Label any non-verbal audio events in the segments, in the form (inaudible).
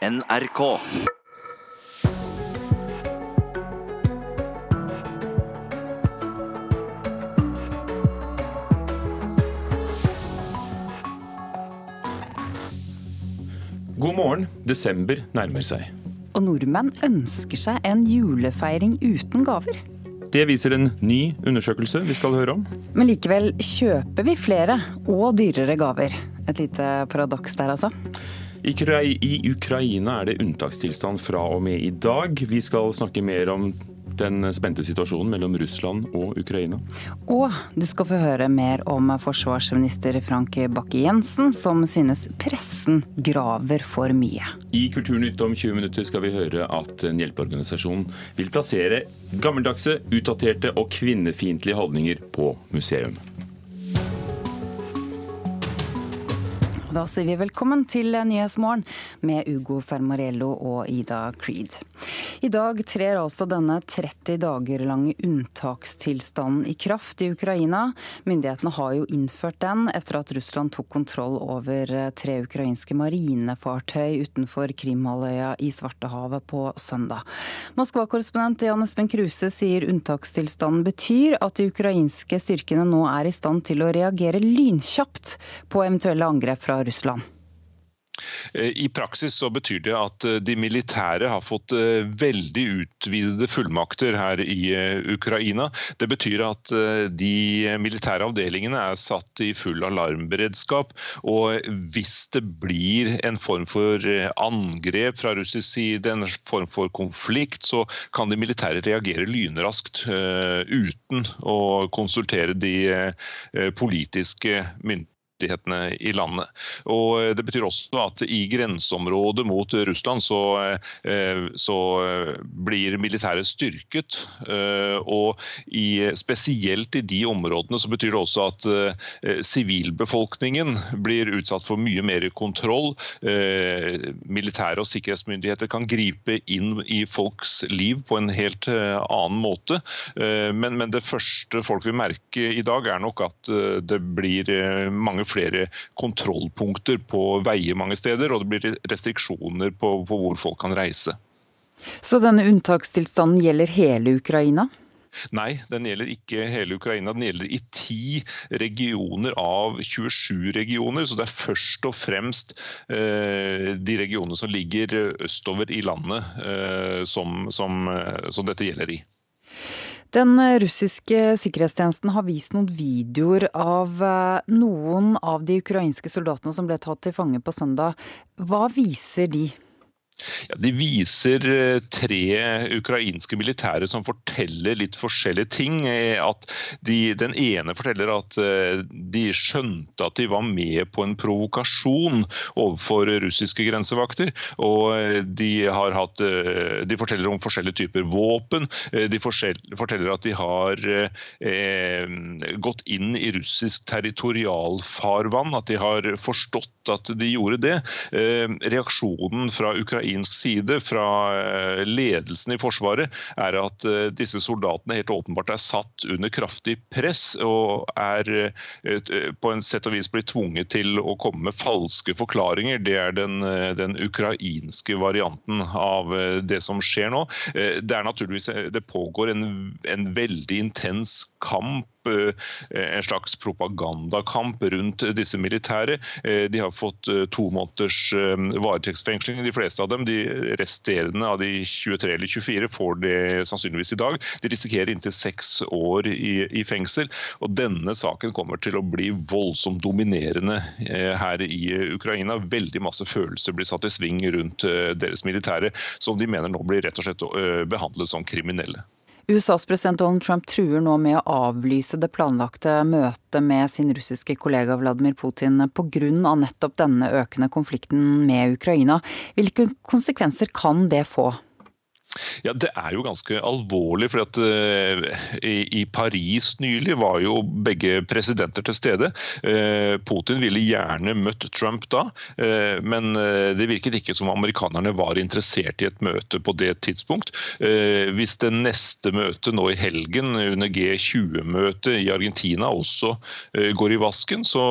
NRK. God morgen. Desember nærmer seg. Og nordmenn ønsker seg en julefeiring uten gaver. Det viser en ny undersøkelse vi skal høre om. Men likevel kjøper vi flere og dyrere gaver. Et lite paradoks der, altså. I Ukraina er det unntakstilstand fra og med i dag. Vi skal snakke mer om den spente situasjonen mellom Russland og Ukraina. Og du skal få høre mer om forsvarsminister Frank Bakke-Jensen, som synes pressen graver for mye. I Kulturnytt om 20 minutter skal vi høre at en hjelpeorganisasjon vil plassere gammeldagse, utdaterte og kvinnefiendtlige holdninger på museum. Da sier vi velkommen til Nyhetsmorgen med Ugo Fermarello og Ida Creed. I dag trer altså denne 30 dager lange unntakstilstanden i kraft i Ukraina. Myndighetene har jo innført den etter at Russland tok kontroll over tre ukrainske marinefartøy utenfor Krimhalvøya i Svartehavet på søndag. Moskva-korrespondent Jan Espen Kruse sier unntakstilstanden betyr at de ukrainske styrkene nå er i stand til å reagere lynkjapt på eventuelle angrep fra Russland. I praksis så betyr det at eh, de militære har fått eh, veldig utvidede fullmakter her i eh, Ukraina. Det betyr at de militære avdelingene er satt i full alarmberedskap. Og hvis det blir en form for angrep fra russisk side, en form for konflikt, så kan de militære reagere lynraskt uten å konsultere de politiske myndighetene rettighetene i landet. Og eh, Det betyr også at i grenseområdet mot Russland så, eh, så blir militæret styrket. Eh, og i, spesielt i de områdene så betyr det også at sivilbefolkningen blir utsatt for mye mer kontroll. Militære og sikkerhetsmyndigheter kan gripe inn i folks liv på en helt annen måte. Men, men det første folk vil merke i dag, er nok at det blir mange flere kontrollpunkter på veier mange steder, og det blir restriksjoner på, på hvor folk kan reise. Så denne unntakstilstanden gjelder hele Ukraina? Nei, den gjelder ikke hele Ukraina. Den gjelder i ti regioner av 27 regioner. Så det er først og fremst eh, de regionene som ligger østover i landet eh, som, som, eh, som dette gjelder i. Den russiske sikkerhetstjenesten har vist noen videoer av eh, noen av de ukrainske soldatene som ble tatt til fange på søndag. Hva viser de? Ja, de viser eh, tre ukrainske militære som forteller litt forskjellige ting. Eh, de, den ene forteller at eh, de skjønte at de var med på en provokasjon overfor russiske grensevakter. Og de, har hatt, de forteller om forskjellige typer våpen. De forteller at de har eh, gått inn i russisk territorialfarvann. At de har forstått at de gjorde det. Eh, reaksjonen fra Ukraina ukrainsk side, fra eh, ledelsen i Forsvaret, er at eh, disse soldatene helt åpenbart er satt under kraftig press og er eh, på en sett og vis blitt tvunget til å komme med falske forklaringer. Det er den, den ukrainske varianten av det som skjer nå. Det er naturligvis, det pågår en, en veldig intens kamp en slags propagandakamp rundt disse militære. De har fått to måneders varetektsfengsling, de fleste av dem. De resterende av de 23 eller 24 får det sannsynligvis i dag. De risikerer inntil seks år i, i fengsel. og Denne saken kommer til å bli voldsomt dominerende her i Ukraina. Veldig masse følelser blir satt i sving rundt deres militære, som de mener nå blir rett og slett behandlet som kriminelle. USAs president Donald Trump truer nå med å avlyse det planlagte møtet med sin russiske kollega Vladimir Putin pga. nettopp denne økende konflikten med Ukraina. Hvilke konsekvenser kan det få? Ja, Det er jo ganske alvorlig. for at uh, i, i, Paris nylig var jo begge presidenter til stede. Uh, Putin ville gjerne møtt Trump da, uh, men det virket ikke som amerikanerne var interessert i et møte på det tidspunkt. Hvis det neste møtet nå i helgen under G20-møtet i Argentina også går i vasken, så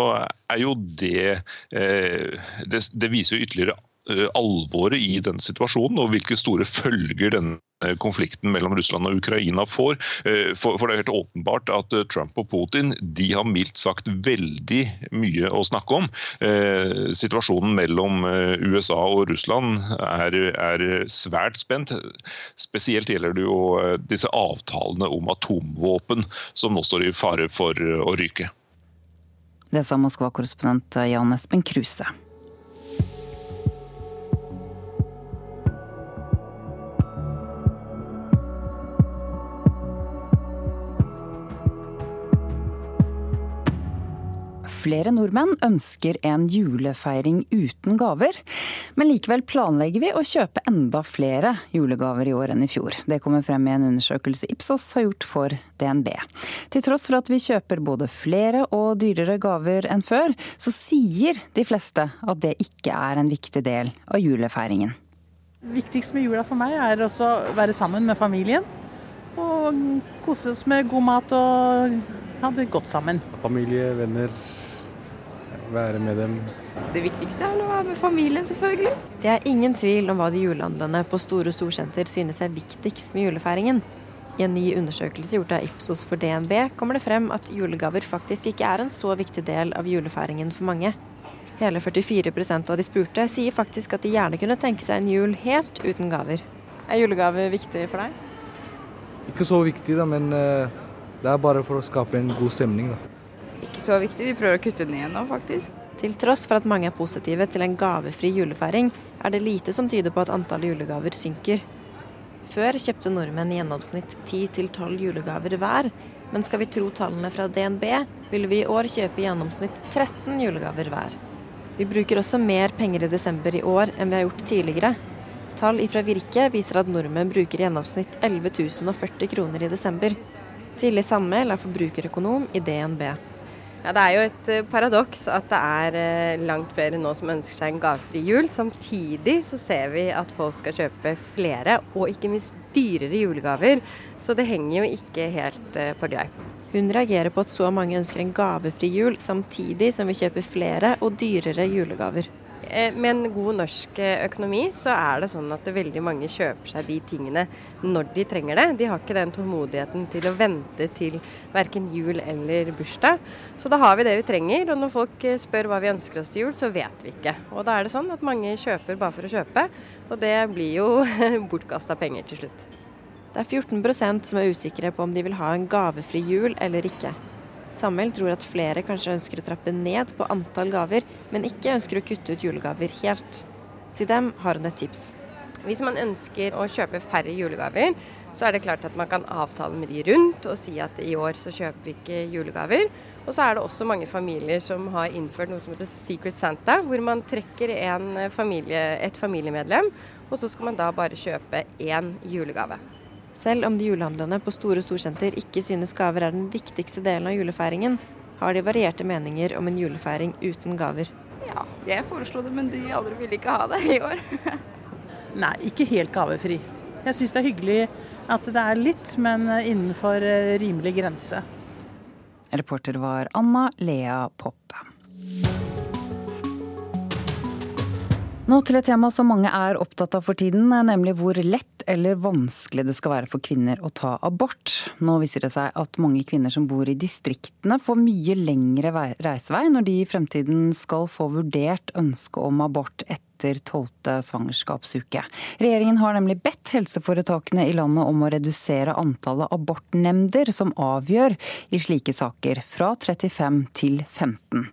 er jo det Det, det viser jo ytterligere alvoret i den situasjonen og hvilke store følger denne konflikten mellom Russland og Ukraina får. For, det er helt åpenbart at Trump og Putin de har mildt sagt veldig mye å snakke om. Situasjonen mellom USA og Russland er, er svært spent. Spesielt gjelder det jo disse avtalene om atomvåpen, som nå står i fare for å ryke. Det sa Moskva-korrespondent Jan Espen Kruse. Flere nordmenn ønsker en julefeiring uten gaver, men likevel planlegger vi å kjøpe enda flere julegaver i år enn i fjor. Det kommer frem i en undersøkelse Ipsos har gjort for DNB. Til tross for at vi kjøper både flere og dyrere gaver enn før, så sier de fleste at det ikke er en viktig del av julefeiringen. Det viktigste med jula for meg er også å være sammen med familien. Og kose oss med god mat og ha det godt sammen. Familie, venner, være med dem. Det viktigste er å være med familien, selvfølgelig. Det er ingen tvil om hva de julehandlende på store storsenter synes er viktigst med julefeiringen. I en ny undersøkelse gjort av Ipsos for DNB kommer det frem at julegaver faktisk ikke er en så viktig del av julefeiringen for mange. Hele 44% av de spurte sier faktisk at de gjerne kunne tenke seg en jul helt uten gaver. Er julegave viktig for deg? Ikke så viktig, da, men eh, det er bare for å skape en god stemning. da ikke så viktig. Vi prøver å kutte den igjen nå, faktisk. Til tross for at mange er positive til en gavefri julefeiring, er det lite som tyder på at antallet julegaver synker. Før kjøpte nordmenn i gjennomsnitt 10-12 julegaver hver, men skal vi tro tallene fra DNB, vil vi i år kjøpe i gjennomsnitt 13 julegaver hver. Vi bruker også mer penger i desember i år enn vi har gjort tidligere. Tall fra Virke viser at nordmenn bruker i gjennomsnitt 11 040 kroner i desember. Silje Sandmæl er forbrukerøkonom i DNB. Ja, Det er jo et eh, paradoks at det er eh, langt flere nå som ønsker seg en gavefri jul. Samtidig så ser vi at folk skal kjøpe flere, og ikke minst dyrere julegaver. Så det henger jo ikke helt eh, på greip. Hun reagerer på at så mange ønsker en gavefri jul, samtidig som vi kjøper flere og dyrere julegaver. Eh, med en god norsk eh, økonomi så er det sånn at veldig mange kjøper seg de tingene når de trenger det. De har ikke den tålmodigheten til å vente til verken jul eller bursdag. Så da har vi det vi trenger, og når folk eh, spør hva vi ønsker oss til jul, så vet vi ikke. Og da er det sånn at mange kjøper bare for å kjøpe, og det blir jo (laughs) bortkasta penger til slutt. Det er 14% som er usikre på om de vil ha en gavefri jul eller ikke. Samuel tror at flere kanskje ønsker å trappe ned på antall gaver, men ikke ønsker å kutte ut julegaver helt. Til dem har hun et tips. Hvis man ønsker å kjøpe færre julegaver, så er det klart at man kan avtale med de rundt og si at i år så kjøper vi ikke julegaver. Og så er det også mange familier som har innført noe som heter Secret Santa, hvor man trekker familie, et familiemedlem, og så skal man da bare kjøpe én julegave. Selv om de julehandlende på store storsenter ikke synes gaver er den viktigste delen av julefeiringen, har de varierte meninger om en julefeiring uten gaver. Ja, jeg foreslo det, men de andre ville ikke ha det i år. (laughs) Nei, ikke helt gavefri. Jeg syns det er hyggelig at det er litt, men innenfor eh, rimelig grense. Reporter var Anna Lea Poppe. Nå til et tema som mange er opptatt av for tiden, nemlig hvor lett eller vanskelig det skal være for kvinner å ta abort. Nå viser det seg at mange kvinner som bor i distriktene får mye lengre reisevei når de i fremtiden skal få vurdert ønske om abort etter etter tolvte svangerskapsuke. Regjeringen har nemlig bedt helseforetakene i landet om å redusere antallet abortnemnder som avgjør i slike saker, fra 35 til 15.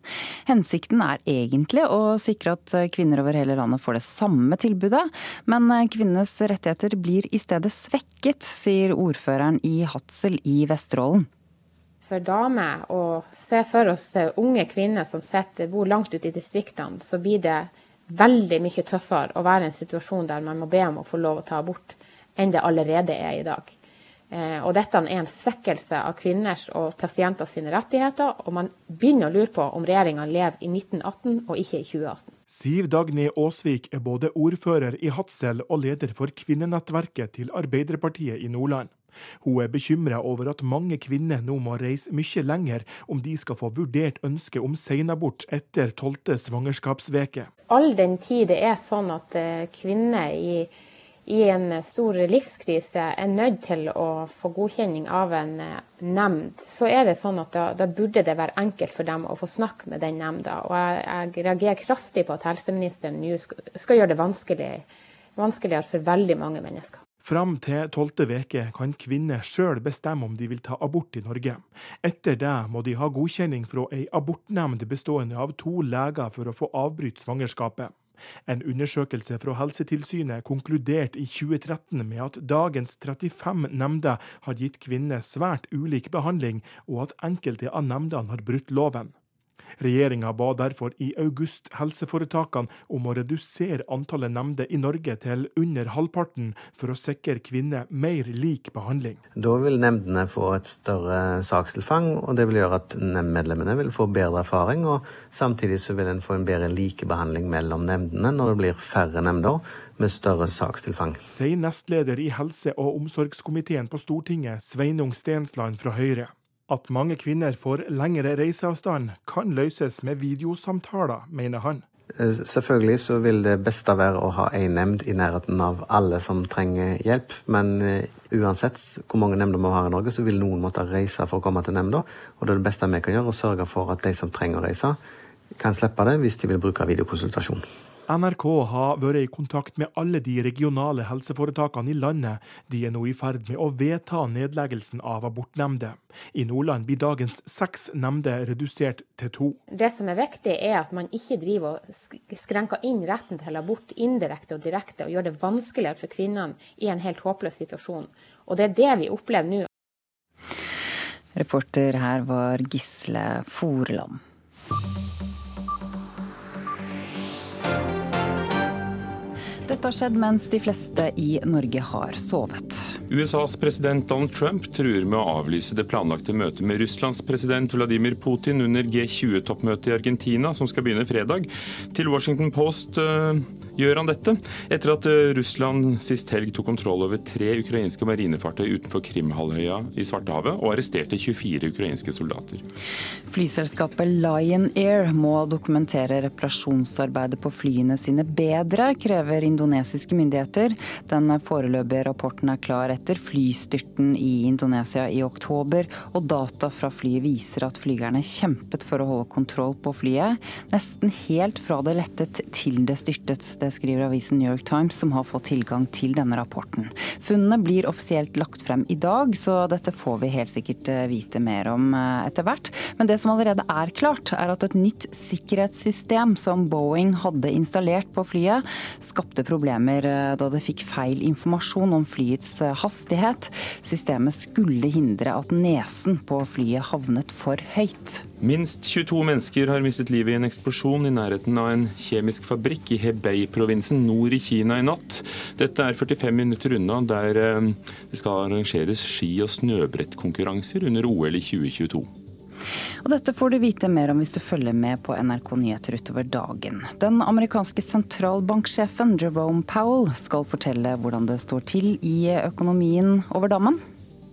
Hensikten er egentlig å sikre at kvinner over hele landet får det samme tilbudet, men kvinnenes rettigheter blir i stedet svekket, sier ordføreren i Hadsel i Vesterålen for damer å se for oss unge kvinner som sitter, bor langt ute i distriktene, så blir det veldig mye tøffere å være i en situasjon der man må be om å få lov å ta abort, enn det allerede er i dag. Eh, og dette er en svekkelse av kvinners og pasienters rettigheter, og man begynner å lure på om regjeringa lever i 1918 og ikke i 2018. Siv Dagny Aasvik er både ordfører i Hadsel og leder for kvinnenettverket til Arbeiderpartiet i Nordland. Hun er bekymra over at mange kvinner nå må reise mye lenger om de skal få vurdert ønsket om senabort etter tolvte svangerskapsveke. All den tid det er sånn at eh, kvinner i, i en stor livskrise er nødt til å få godkjenning av en eh, nemnd, så er det sånn at da, da, burde det være enkelt for dem å få snakke med den nemnda. Og jeg, jeg reagerer kraftig på at helseministeren nå skal, skal gjøre det vanskelig, vanskeligere for veldig mange mennesker. Fram til tolvte veke kan kvinner sjøl bestemme om de vil ta abort i Norge. Etter det må de ha godkjenning fra ei abortnemnd bestående av to leger for å få avbryte svangerskapet. En undersøkelse fra Helsetilsynet konkluderte i 2013 med at dagens 35 nemnder har gitt kvinner svært ulik behandling, og at enkelte av nemndene har brutt loven. Regjeringa ba derfor i august helseforetakene om å redusere antallet nemnder i Norge til under halvparten, for å sikre kvinner mer lik behandling. Da vil nemndene få et større sakstilfang, og det vil gjøre at nemndmedlemmene vil få bedre erfaring. og Samtidig så vil en få en bedre likebehandling mellom nemndene når det blir færre nemnder med større sakstilfang. Sier nestleder i helse- og omsorgskomiteen på Stortinget, Sveinung Stensland fra Høyre. At mange kvinner får lengre reiseavstand, kan løses med videosamtaler, mener han. Eh, selvfølgelig så vil det beste være å ha én nemnd i nærheten av alle som trenger hjelp. Men uh, uansett hvor mange nemnder vi har i Norge, så vil noen måtte reise for å komme til nemnda. Og det, det beste vi kan gjøre, er å sørge for at de som trenger å reise, kan slippe det hvis de vil bruke videokonsultasjon. NRK har vært i kontakt med alle de regionale helseforetakene i landet. De er nå i ferd med å vedta nedleggelsen av abortnemnder. I Nordland blir dagens seks nemnder redusert til to. Det som er viktig, er at man ikke driver og skrenker inn retten til abort indirekte og direkte, og gjør det vanskeligere for kvinnene i en helt håpløs situasjon. Og det er det vi opplever nå. Reporter her var Gisle Forland. Har skjedd mens de fleste i Norge har sovet. USAs president Donald Trump truer med å avlyse det planlagte møtet med Russlands president Vladimir Putin under G20-toppmøtet i Argentina, som skal begynne fredag. Til Washington Post uh, gjør han dette, etter at uh, Russland sist helg tok kontroll over tre ukrainske marinefartøy utenfor Krimhalvøya i Svartehavet, og arresterte 24 ukrainske soldater. Flyselskapet Lion Air må dokumentere reparasjonsarbeidet på flyene sine bedre, krever indonesiske myndigheter. Den foreløpige rapporten er klar etter flystyrten i Indonesia i oktober, og data fra flyet viser at flygerne kjempet for å holde kontroll på flyet, nesten helt fra det lettet til det styrtet. Det skriver avisen New York Times, som har fått tilgang til denne rapporten. Funnene blir offisielt lagt frem i dag, så dette får vi helt sikkert eh, vite mer om eh, etter hvert. Men det som allerede er klart, er at et nytt sikkerhetssystem som Boeing hadde installert på flyet, skapte problemer eh, da det fikk feil informasjon om flyets hastighet. Systemet skulle hindre at nesen på flyet havnet for høyt. Minst 22 mennesker har mistet livet i en eksplosjon i nærheten av en kjemisk fabrikk i Hebei-provinsen nord i Kina i natt. Dette er 45 minutter unna der eh, det skal arrangeres ski- og snøbrettkonkurranser under OL i 2022. Og dette får du vite mer om hvis du følger med på NRK Nyheter utover dagen. Den amerikanske sentralbanksjefen Jerome Powell skal fortelle hvordan det står til i økonomien over dammen.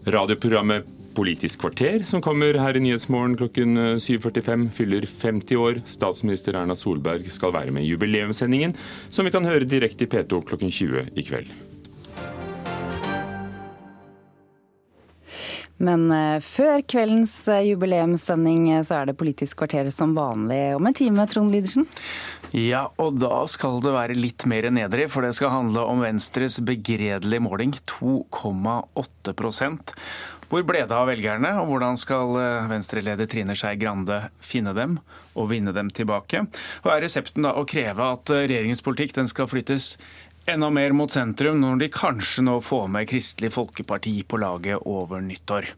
Radioprogrammet Politisk kvarter, som kommer her i Nyhetsmorgen klokken 7.45, fyller 50 år. Statsminister Erna Solberg skal være med i jubileumssendingen, som vi kan høre direkte i P2 klokken 20 i kveld. Men eh, før kveldens eh, jubileumssending eh, så er det Politisk kvarter som vanlig om en time, Trond Lydersen. Ja, og da skal det være litt mer nedrig, for det skal handle om Venstres begredelige måling, 2,8 Hvor ble det av velgerne, og hvordan skal Venstre-leder Trine Skei Grande finne dem og vinne dem tilbake? Og er resepten da å kreve at regjeringens politikk den skal flyttes enda mer mot sentrum når de kanskje nå får med Kristelig Folkeparti på laget over nyttår.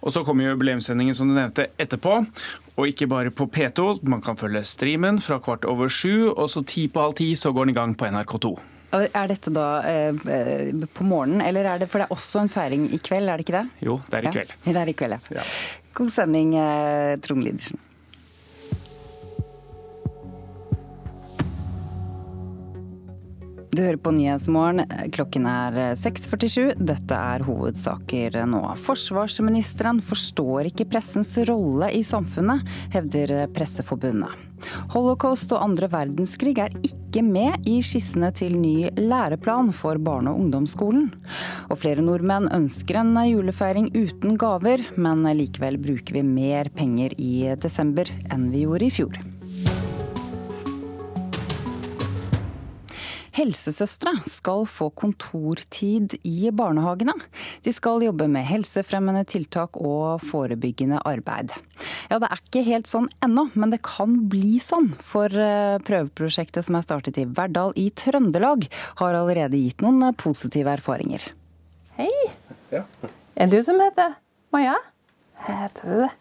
Og Så kommer jubileumssendingen som du nevnte etterpå, og ikke bare på P2. Man kan følge streamen fra kvart over sju, og så ti på halv ti så går den i gang på NRK2. Er dette da eh, på morgenen, eller er det for det er også en feiring i kveld, er det ikke det? Jo, det er i kveld. Ja, (laughs) det er i kveld, ja. God sending, eh, Trond Lidersen. Du hører på Nyhetsmorgen. Klokken er 6.47. Dette er hovedsaker nå. Forsvarsministeren forstår ikke pressens rolle i samfunnet, hevder Presseforbundet. Holocaust og andre verdenskrig er ikke med i skissene til ny læreplan for barne- og ungdomsskolen. Og flere nordmenn ønsker en julefeiring uten gaver, men likevel bruker vi mer penger i desember enn vi gjorde i fjor. Helsesøstre skal få kontortid i barnehagene. De skal jobbe med helsefremmende tiltak og forebyggende arbeid. Ja, det er ikke helt sånn ennå, men det kan bli sånn. For eh, prøveprosjektet som er startet i Verdal i Trøndelag, har allerede gitt noen positive erfaringer. Hei. Ja. Er du som heter Maja? Heter du det?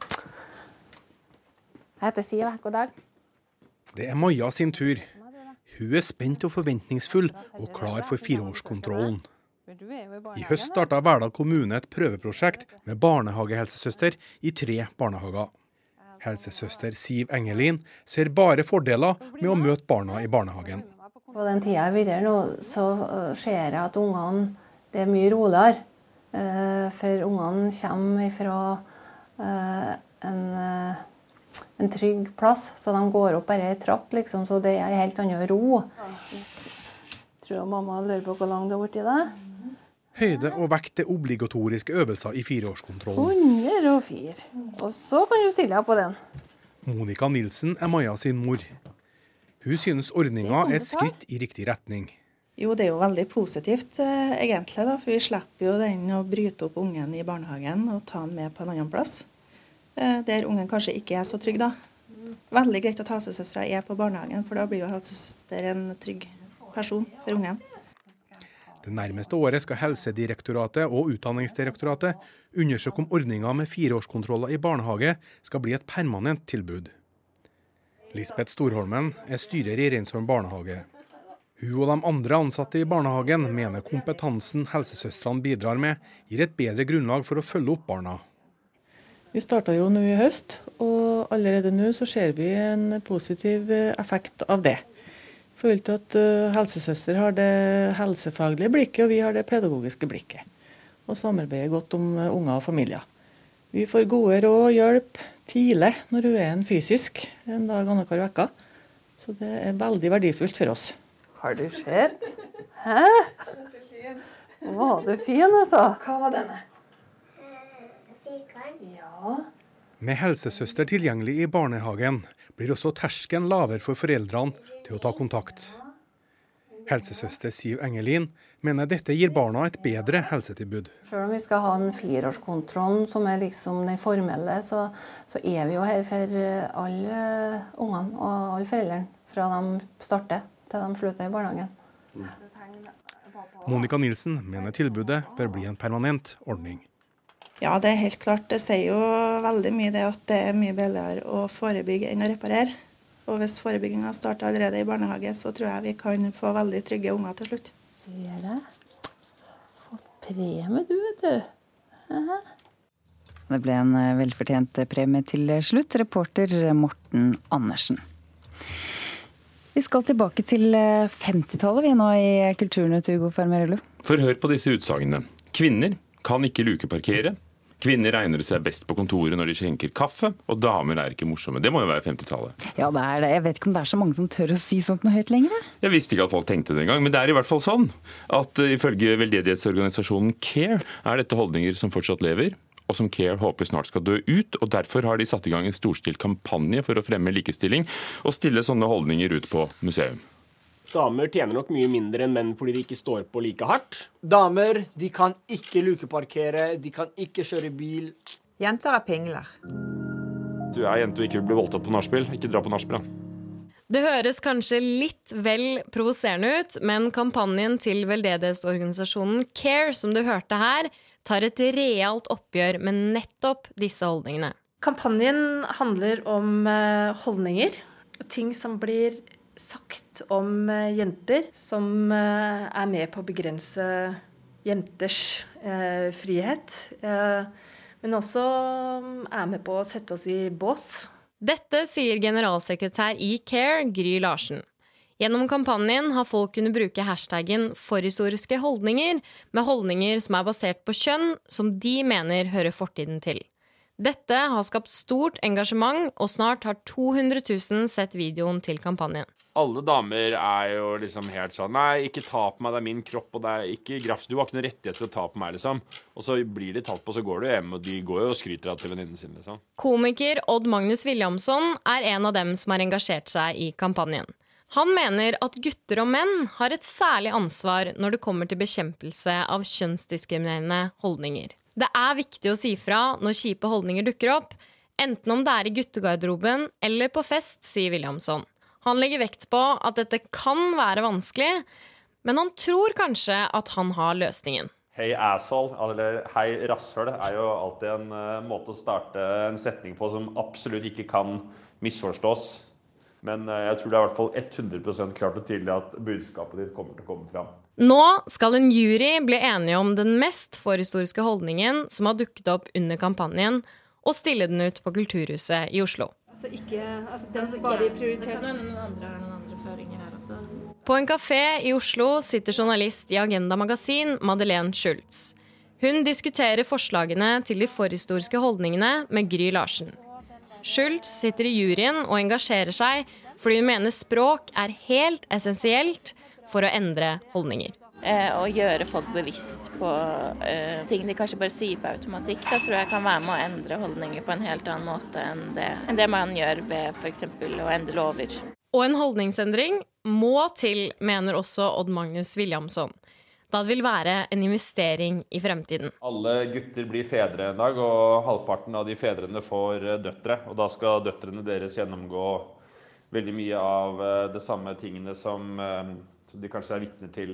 Jeg heter Siv. God dag. Det er Maja sin tur. Hun er spent og forventningsfull, og klar for fireårskontrollen. I høst starta Verdal kommune et prøveprosjekt med barnehagehelsesøster i tre barnehager. Helsesøster Siv Engelin ser bare fordeler med å møte barna i barnehagen. På den tida jeg har vært nå, så øh, ser jeg at ungene det er mye roligere. Øh, for ungene kommer fra en en trygg plass. Så de går opp bare ei trapp, liksom, så det er helt annen ro. Tror mamma lurer på hvor lang du har blitt i det. Høyde og vekt er obligatoriske øvelser i fireårskontrollen. 104. Og så kan du stille deg på den. Monica Nilsen er Maja sin mor. Hun synes ordninga er et skritt i riktig retning. Jo, det er jo veldig positivt eh, egentlig, da, for vi slipper jo den å bryte opp ungen i barnehagen og ta den med på en annen plass. Eh, der ungen kanskje ikke er så trygg. da. Veldig greit at helsesøstera er på barnehagen, for da blir jo helsesøster en trygg person for ungen. Det nærmeste året skal Helsedirektoratet og Utdanningsdirektoratet undersøke om ordninga med fireårskontroller i barnehage skal bli et permanent tilbud. Lisbeth Storholmen er styrer i Reinsholm barnehage. Hun og de andre ansatte i barnehagen mener kompetansen helsesøstrene bidrar med, gir et bedre grunnlag for å følge opp barna. Vi starta jo nå i høst, og allerede nå så ser vi en positiv eh, effekt av det. I forhold til at uh, helsesøster har det helsefaglige blikket, og vi har det pedagogiske blikket. Og samarbeider godt om uh, unger og familier. Vi får gode råd og hjelp tidlig når hun er en fysisk, en dag annenhver uke. Så det er veldig verdifullt for oss. Har du sett? Hæ? Var du fin, altså? Hva var denne? Ja. Med helsesøster tilgjengelig i barnehagen blir også terskelen lavere for foreldrene til å ta kontakt. Helsesøster Siv Engelin mener dette gir barna et bedre helsetilbud. Selv om vi skal ha den fireårskontrollen, som er liksom den formelle, så, så, er vi jo her for alle ungene og alle foreldrene fra de starter til de slutter i barnehagen. Monica Nilsen mener tilbudet bør bli en permanent ordning. Ja, det er helt klart. Det sier jo veldig mye det at det er mye billigere å forebygge enn å reparere. Og hvis forebygginga starter allerede i barnehage, så tror jeg vi kan få veldig trygge unger til slutt. Ser det. Fått premie, du, vet du. Aha. Det ble en eh, velfortjent premie til slutt. Reporter Morten Andersen. Vi skal tilbake til 50-tallet vi vi nå i Kulturnytt, Ugo Fermerello. For hør på disse utsagnene. Kvinner kan ikke lukeparkere. Kvinner regner seg best på kontoret når de skjenker kaffe, og damer er ikke morsomme. Det må jo være 50-tallet. Ja, det er det. Jeg vet ikke om det er så mange som tør å si sånt noe høyt lenger. Jeg visste ikke at folk tenkte det engang, men det er i hvert fall sånn at uh, ifølge veldedighetsorganisasjonen CARE er dette holdninger som fortsatt lever. Og som CARE håper snart skal dø ut. og Derfor har de satt i gang en storstilt kampanje for å fremme likestilling og stille sånne holdninger ut på museum. Damer tjener nok mye mindre enn menn fordi de ikke står på like hardt. Damer de kan ikke lukeparkere, de kan ikke kjøre bil. Jenter er pingler. Du er jente og ikke vil bli voldtatt på nachspiel. Ikke dra på nachspiel, da. Det høres kanskje litt vel provoserende ut, men kampanjen til veldedighetsorganisasjonen CARE, som du hørte her, tar et realt oppgjør med nettopp disse holdningene. Kampanjen handler om eh, holdninger og ting som blir sagt om eh, jenter som eh, er med på å begrense jenters eh, frihet. men også mm, er med på å sette oss i bås. Dette sier generalsekretær i CARE, Gry Larsen. Gjennom kampanjen har folk kunnet bruke hashtaggen 'forhistoriske holdninger' med holdninger som er basert på kjønn, som de mener hører fortiden til. Dette har skapt stort engasjement, og snart har 200 000 sett videoen til kampanjen. Alle damer er jo liksom helt sånn Nei, ikke ta på meg, det er min kropp, og det er ikke grafs. Du har ikke noen rettighet til å ta på meg, liksom. Og så blir de tatt på, så går du hjem, og de går jo og skryter av til venninnen sin, liksom. Komiker Odd Magnus Williamson er en av dem som har engasjert seg i kampanjen. Han mener at gutter og menn har et særlig ansvar når det kommer til bekjempelse av kjønnsdiskriminerende holdninger. Det er viktig å si fra når kjipe holdninger dukker opp, enten om det er i guttegarderoben eller på fest, sier Williamson. Han legger vekt på at dette kan være vanskelig, men han tror kanskje at han har løsningen. Hei asshole, eller hei rasshøl, er jo alltid en uh, måte å starte en setning på som absolutt ikke kan misforstås. Men uh, jeg tror det er i hvert fall 100% klart og tydelig at budskapet ditt kommer til å komme fram. Nå skal en jury bli enige om den mest forhistoriske holdningen som har dukket opp under kampanjen, og stille den ut på Kulturhuset i Oslo. Altså ikke, altså den altså, bare prioritert noen andre, noen andre føringer her også. På en kafé i Oslo sitter journalist i Agenda Magasin Madeleine Schultz. Hun diskuterer forslagene til de forhistoriske holdningene med Gry Larsen. Schultz sitter i juryen og engasjerer seg fordi hun mener språk er helt essensielt for å endre holdninger. Eh, gjøre folk bevisst på eh, ting de kanskje bare sier på automatikk, da tror jeg kan være med å endre holdninger på en helt annen måte enn det, enn det man gjør ved f.eks. å endre lover. Og en holdningsendring må til, mener også Odd Magnus Williamson. Da det vil være en investering i fremtiden. Alle gutter blir fedre en dag, og halvparten av de fedrene får eh, døtre. Og da skal døtrene deres gjennomgå veldig mye av de det samme tingene som som de kanskje er vitne til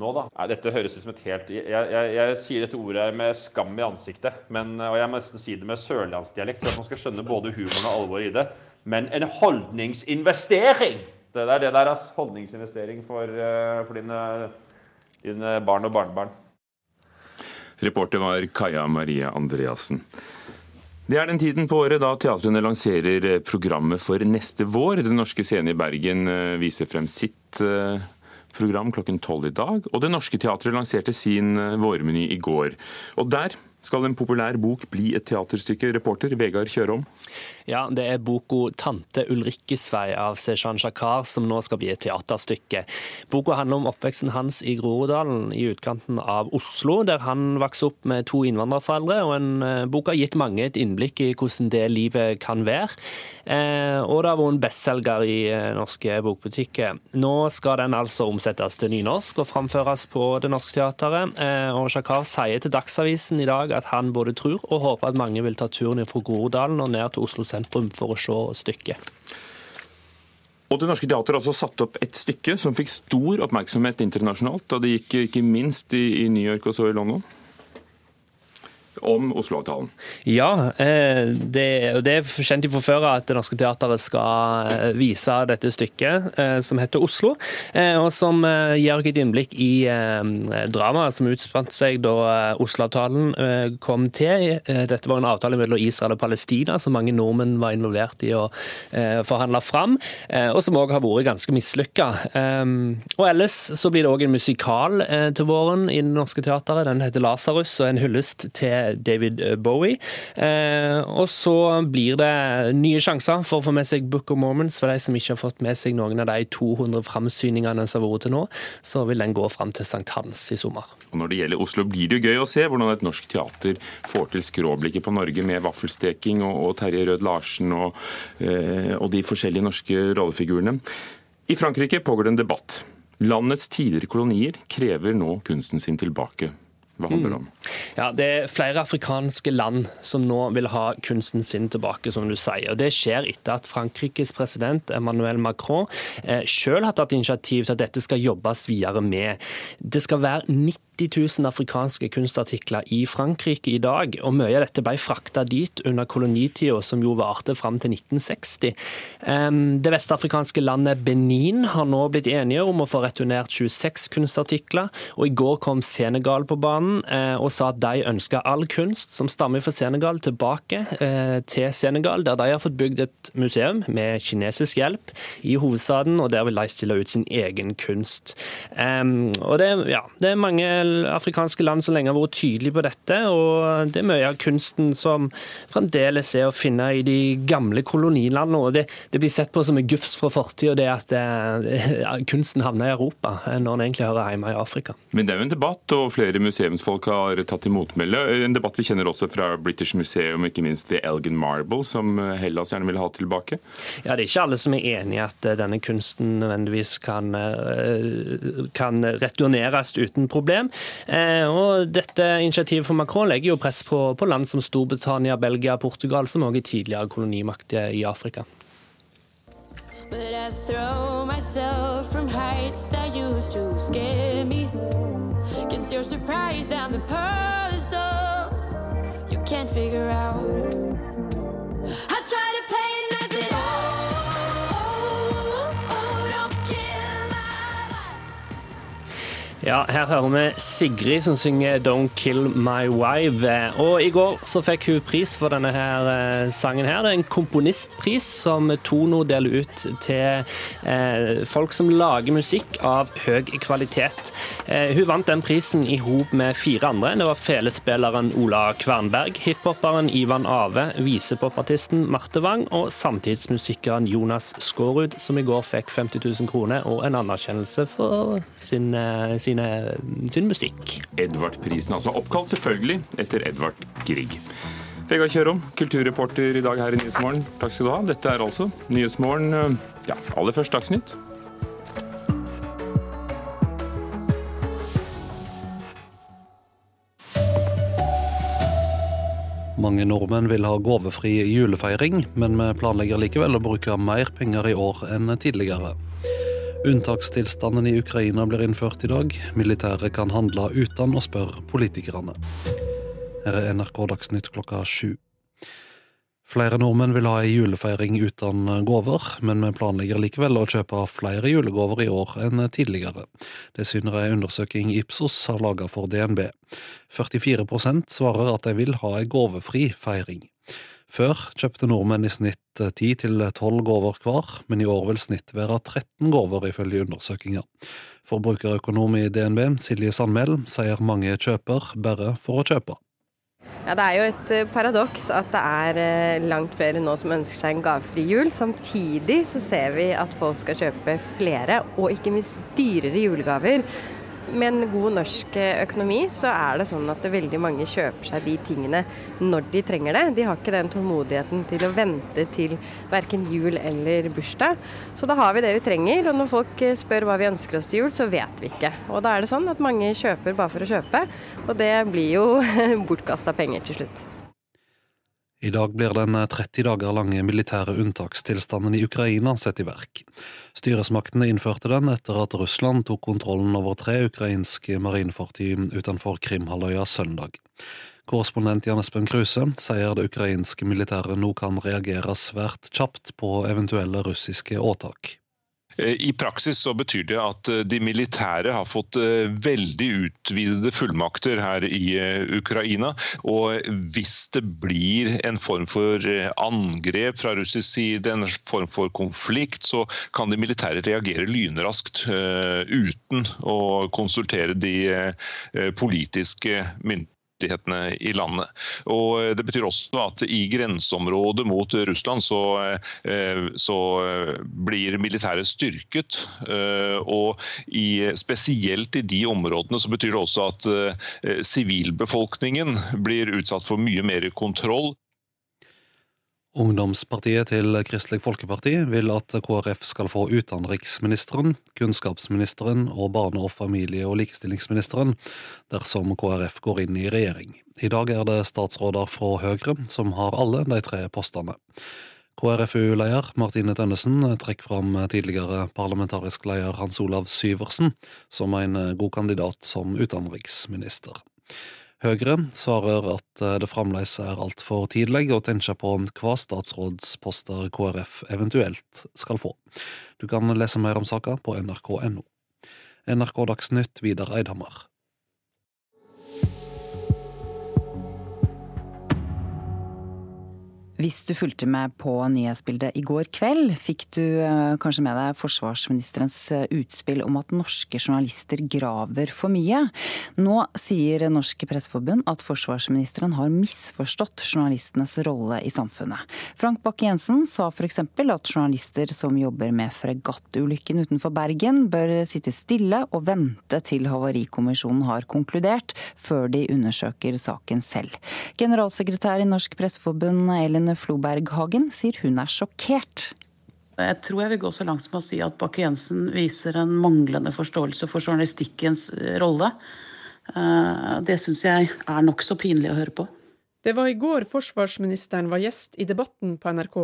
nå, da. Dette høres ut som et helt jeg, jeg, jeg, sier dette ordet med skam i ansiktet, men, og jeg må nesten si det med sørlandsdialekt for at man skal skjønne både humoren og alvoret i det. Men en holdningsinvestering! Det der, det der er holdningsinvestering for, eh, for dine, dine barn og barnebarn. Reporter var Kaja Maria Andreassen. Det er den tiden på året da teatrene lanserer eh, programmet for neste vår. Den Norske Scene i Bergen eh, viser frem sitt eh, program klokken tolv i dag. Og Det Norske Teatret lanserte sin vårmeny i går. Og der skal en populær bok bli et teaterstykke? Reporter Vegard Kjørom. Ja, det er boka 'Tante Ulrikkes vei' av Seshan Shakar som nå skal bli et teaterstykke. Boka handler om oppveksten hans i Groruddalen i utkanten av Oslo, der han vokste opp med to innvandrerforeldre. og en, eh, Boka har gitt mange et innblikk i hvordan det livet kan være. Eh, og det har vært en bestselger i eh, norske bokbutikker. Nå skal den altså omsettes til nynorsk og framføres på Det Norske Teatret. Og Shakar sier til Dagsavisen i dag at han både tror og håper at mange vil ta turen fra Groruddalen og ned til Oslo sentrum for å se stykket. Og Det Norske Teatret har også satt opp et stykke som fikk stor oppmerksomhet internasjonalt. da Det gikk ikke minst i New York og så i London om Oslo-avtalen. Ja, eh, det, det er kjent fra før at Det Norske Teatret skal eh, vise dette stykket, eh, som heter Oslo. Og som gir et innblikk i dramaet som utspant seg da Oslo-avtalen kom til. Dette var en avtale mellom Israel og Palestina som mange nordmenn var involvert i å forhandle fram, og som òg har vært ganske mislykka. Og ellers så blir det òg en musikal til våren i Det Norske Teatret. Den heter 'Lasarus' og er en hyllest til David eh, Bowie. Eh, og så blir det nye sjanser for å få med seg Book of Mormons for de som ikke har fått med seg noen av de 200 framsyningene som har vært til nå. Så vil den gå fram til Sankt Hans i sommer. Og Når det gjelder Oslo, blir det jo gøy å se hvordan et norsk teater får til skråblikket på Norge med vaffelsteking og, og Terje Rød Larsen og, eh, og de forskjellige norske rollefigurene. I Frankrike pågår det en debatt. Landets tidligere kolonier krever nå kunsten sin tilbake. Hva handler det om? Mm. Ja, Det er flere afrikanske land som nå vil ha kunsten sin tilbake, som du sier. Og Det skjer etter at Frankrikes president Emmanuel Macron eh, selv har tatt initiativ til at dette skal jobbes videre med. Det skal være 90 000 afrikanske kunstartikler i Frankrike i dag, og mye av dette ble frakta dit under kolonitida, som jo varte fram til 1960. Det vestafrikanske landet Benin har nå blitt enige om å få returnert 26 kunstartikler, og i går kom Senegal på banen eh, og sa at de ønsker all kunst som stammer fra Senegal, tilbake eh, til Senegal, der de har fått bygd et museum med kinesisk hjelp i hovedstaden, og der vil de stille ut sin egen kunst. og det, ja, det er mange afrikanske land som lenge har vært tydelige på dette, og det er mye av kunsten som fremdeles er å finne i de gamle kolonilandene. og Det, det blir sett på som en gufs fra fortida, det at eh, (laughs) kunsten havner i Europa når den egentlig hører hjemme i Afrika. Men det er jo en debatt, og flere museumsfolk har tatt til motmelde. En debatt vi kjenner også fra British Museum, ikke minst The Elgin Marble, som Hellas gjerne vil ha tilbake? Ja, Det er ikke alle som er enig i at denne kunsten nødvendigvis kan, eh, kan returneres uten problem. Eh, og dette Initiativet for Macron legger jo press på, på land som Storbritannia, Belgia, Portugal, som også er tidligere kolonimakter i Afrika. But I throw myself from heights that used to scare me. Guess you're surprised I'm the puzzle you can't figure out. I try Ja, her hører vi Sigrid som synger 'Don't Kill My Wife'. Og i går så fikk hun pris for denne her eh, sangen her. Det er en komponistpris som Tono deler ut til eh, folk som lager musikk av høy kvalitet. Eh, hun vant den prisen i hop med fire andre. Det var felespilleren Ola Kvernberg, hiphoperen Ivan Ave, visepopartisten Marte Wang og samtidsmusikeren Jonas Skårud, som i går fikk 50 000 kroner og en anerkjennelse for sin, sine, sin musikk. Edvard-prisen, altså oppkalt selvfølgelig etter Edvard Grieg. Vegard Kjørom, kulturreporter i dag her i Nyhetsmorgen. Takk skal du ha. Dette er altså Nyhetsmorgen. Ja, aller først Dagsnytt. Mange nordmenn vil ha gavefri julefeiring, men vi planlegger likevel å bruke mer penger i år enn tidligere. Unntakstilstanden i Ukraina blir innført i dag. Militæret kan handle uten å spørre politikerne. Her er NRK Dagsnytt klokka sju. Flere nordmenn vil ha ei julefeiring uten gaver, men vi planlegger likevel å kjøpe flere julegaver i år enn tidligere. Det syner ei undersøking Ipsos har laga for DNB. 44% svarer at de vil ha ei gavefri feiring. Før kjøpte nordmenn i snitt ti til tolv gaver hver, men i år vil snitt være 13 gaver, ifølge undersøkelser. Forbrukerøkonom i DNB, Silje Sandmæl, sier mange kjøper bare for å kjøpe. Ja, Det er jo et eh, paradoks at det er eh, langt flere nå som ønsker seg en gavefri jul. Samtidig så ser vi at folk skal kjøpe flere, og ikke minst dyrere julegaver. Med en god norsk økonomi så er det sånn at veldig mange kjøper seg de tingene når de trenger det. De har ikke den tålmodigheten til å vente til verken jul eller bursdag. Så da har vi det vi trenger, og når folk spør hva vi ønsker oss til jul, så vet vi ikke. Og da er det sånn at mange kjøper bare for å kjøpe, og det blir jo (laughs) bortkasta penger til slutt. I dag blir den 30 dager lange militære unntakstilstanden i Ukraina satt i verk. Styresmaktene innførte den etter at Russland tok kontrollen over tre ukrainske marinefartøy utenfor Krimhalvøya søndag. Korrespondent Jan Espen Kruse sier det ukrainske militæret nå kan reagere svært kjapt på eventuelle russiske åtak. Eh, I praksis så betyr det at eh, de militære har fått eh, veldig utvidede fullmakter her i Ukraina. Og hvis det blir en form for angrep fra russisk side, en form for konflikt, så kan de militære reagere lynraskt uten å konsultere de politiske myndighetene rettighetene i landet. Og Det betyr også at i grenseområdet mot Russland så, eh, så blir militæret styrket. Eh, og i, spesielt i de områdene så betyr det også at eh, sivilbefolkningen blir utsatt for mye mer kontroll. Ungdomspartiet til Kristelig Folkeparti vil at KrF skal få utenriksministeren, kunnskapsministeren og barne- og familie- og likestillingsministeren dersom KrF går inn i regjering. I dag er det statsråder fra Høyre som har alle de tre postene. KrFU-leder Martine Tønnesen trekker fram tidligere parlamentarisk leder Hans Olav Syversen som en god kandidat som utenriksminister. Høyre svarer at eh, det fremdeles er altfor tidlig å tenke på hva statsrådsposter KrF eventuelt skal få. Du kan lese mer om saka på nrk.no. NRK Dagsnytt Vidar Eidhammer. Hvis du fulgte med på nyhetsbildet i går kveld, fikk du eh, kanskje med deg forsvarsministerens eh, utspill om at norske journalister graver for mye. Nå sier Norsk Presseforbund at forsvarsministeren har misforstått journalistenes rolle i samfunnet. Frank Bakke-Jensen sa f.eks. at journalister som jobber med fregattulykken utenfor Bergen, bør sitte stille og vente til Havarikommisjonen har konkludert, før de undersøker saken selv. Generalsekretær i Norsk Presseforbund, Ellen Elin Floberghagen sier hun er sjokkert. Jeg tror jeg vil gå så langt som å si at Bakke-Jensen viser en manglende forståelse for journalistikkens eh, rolle. Eh, det syns jeg er nokså pinlig å høre på. Det var i går forsvarsministeren var gjest i Debatten på NRK.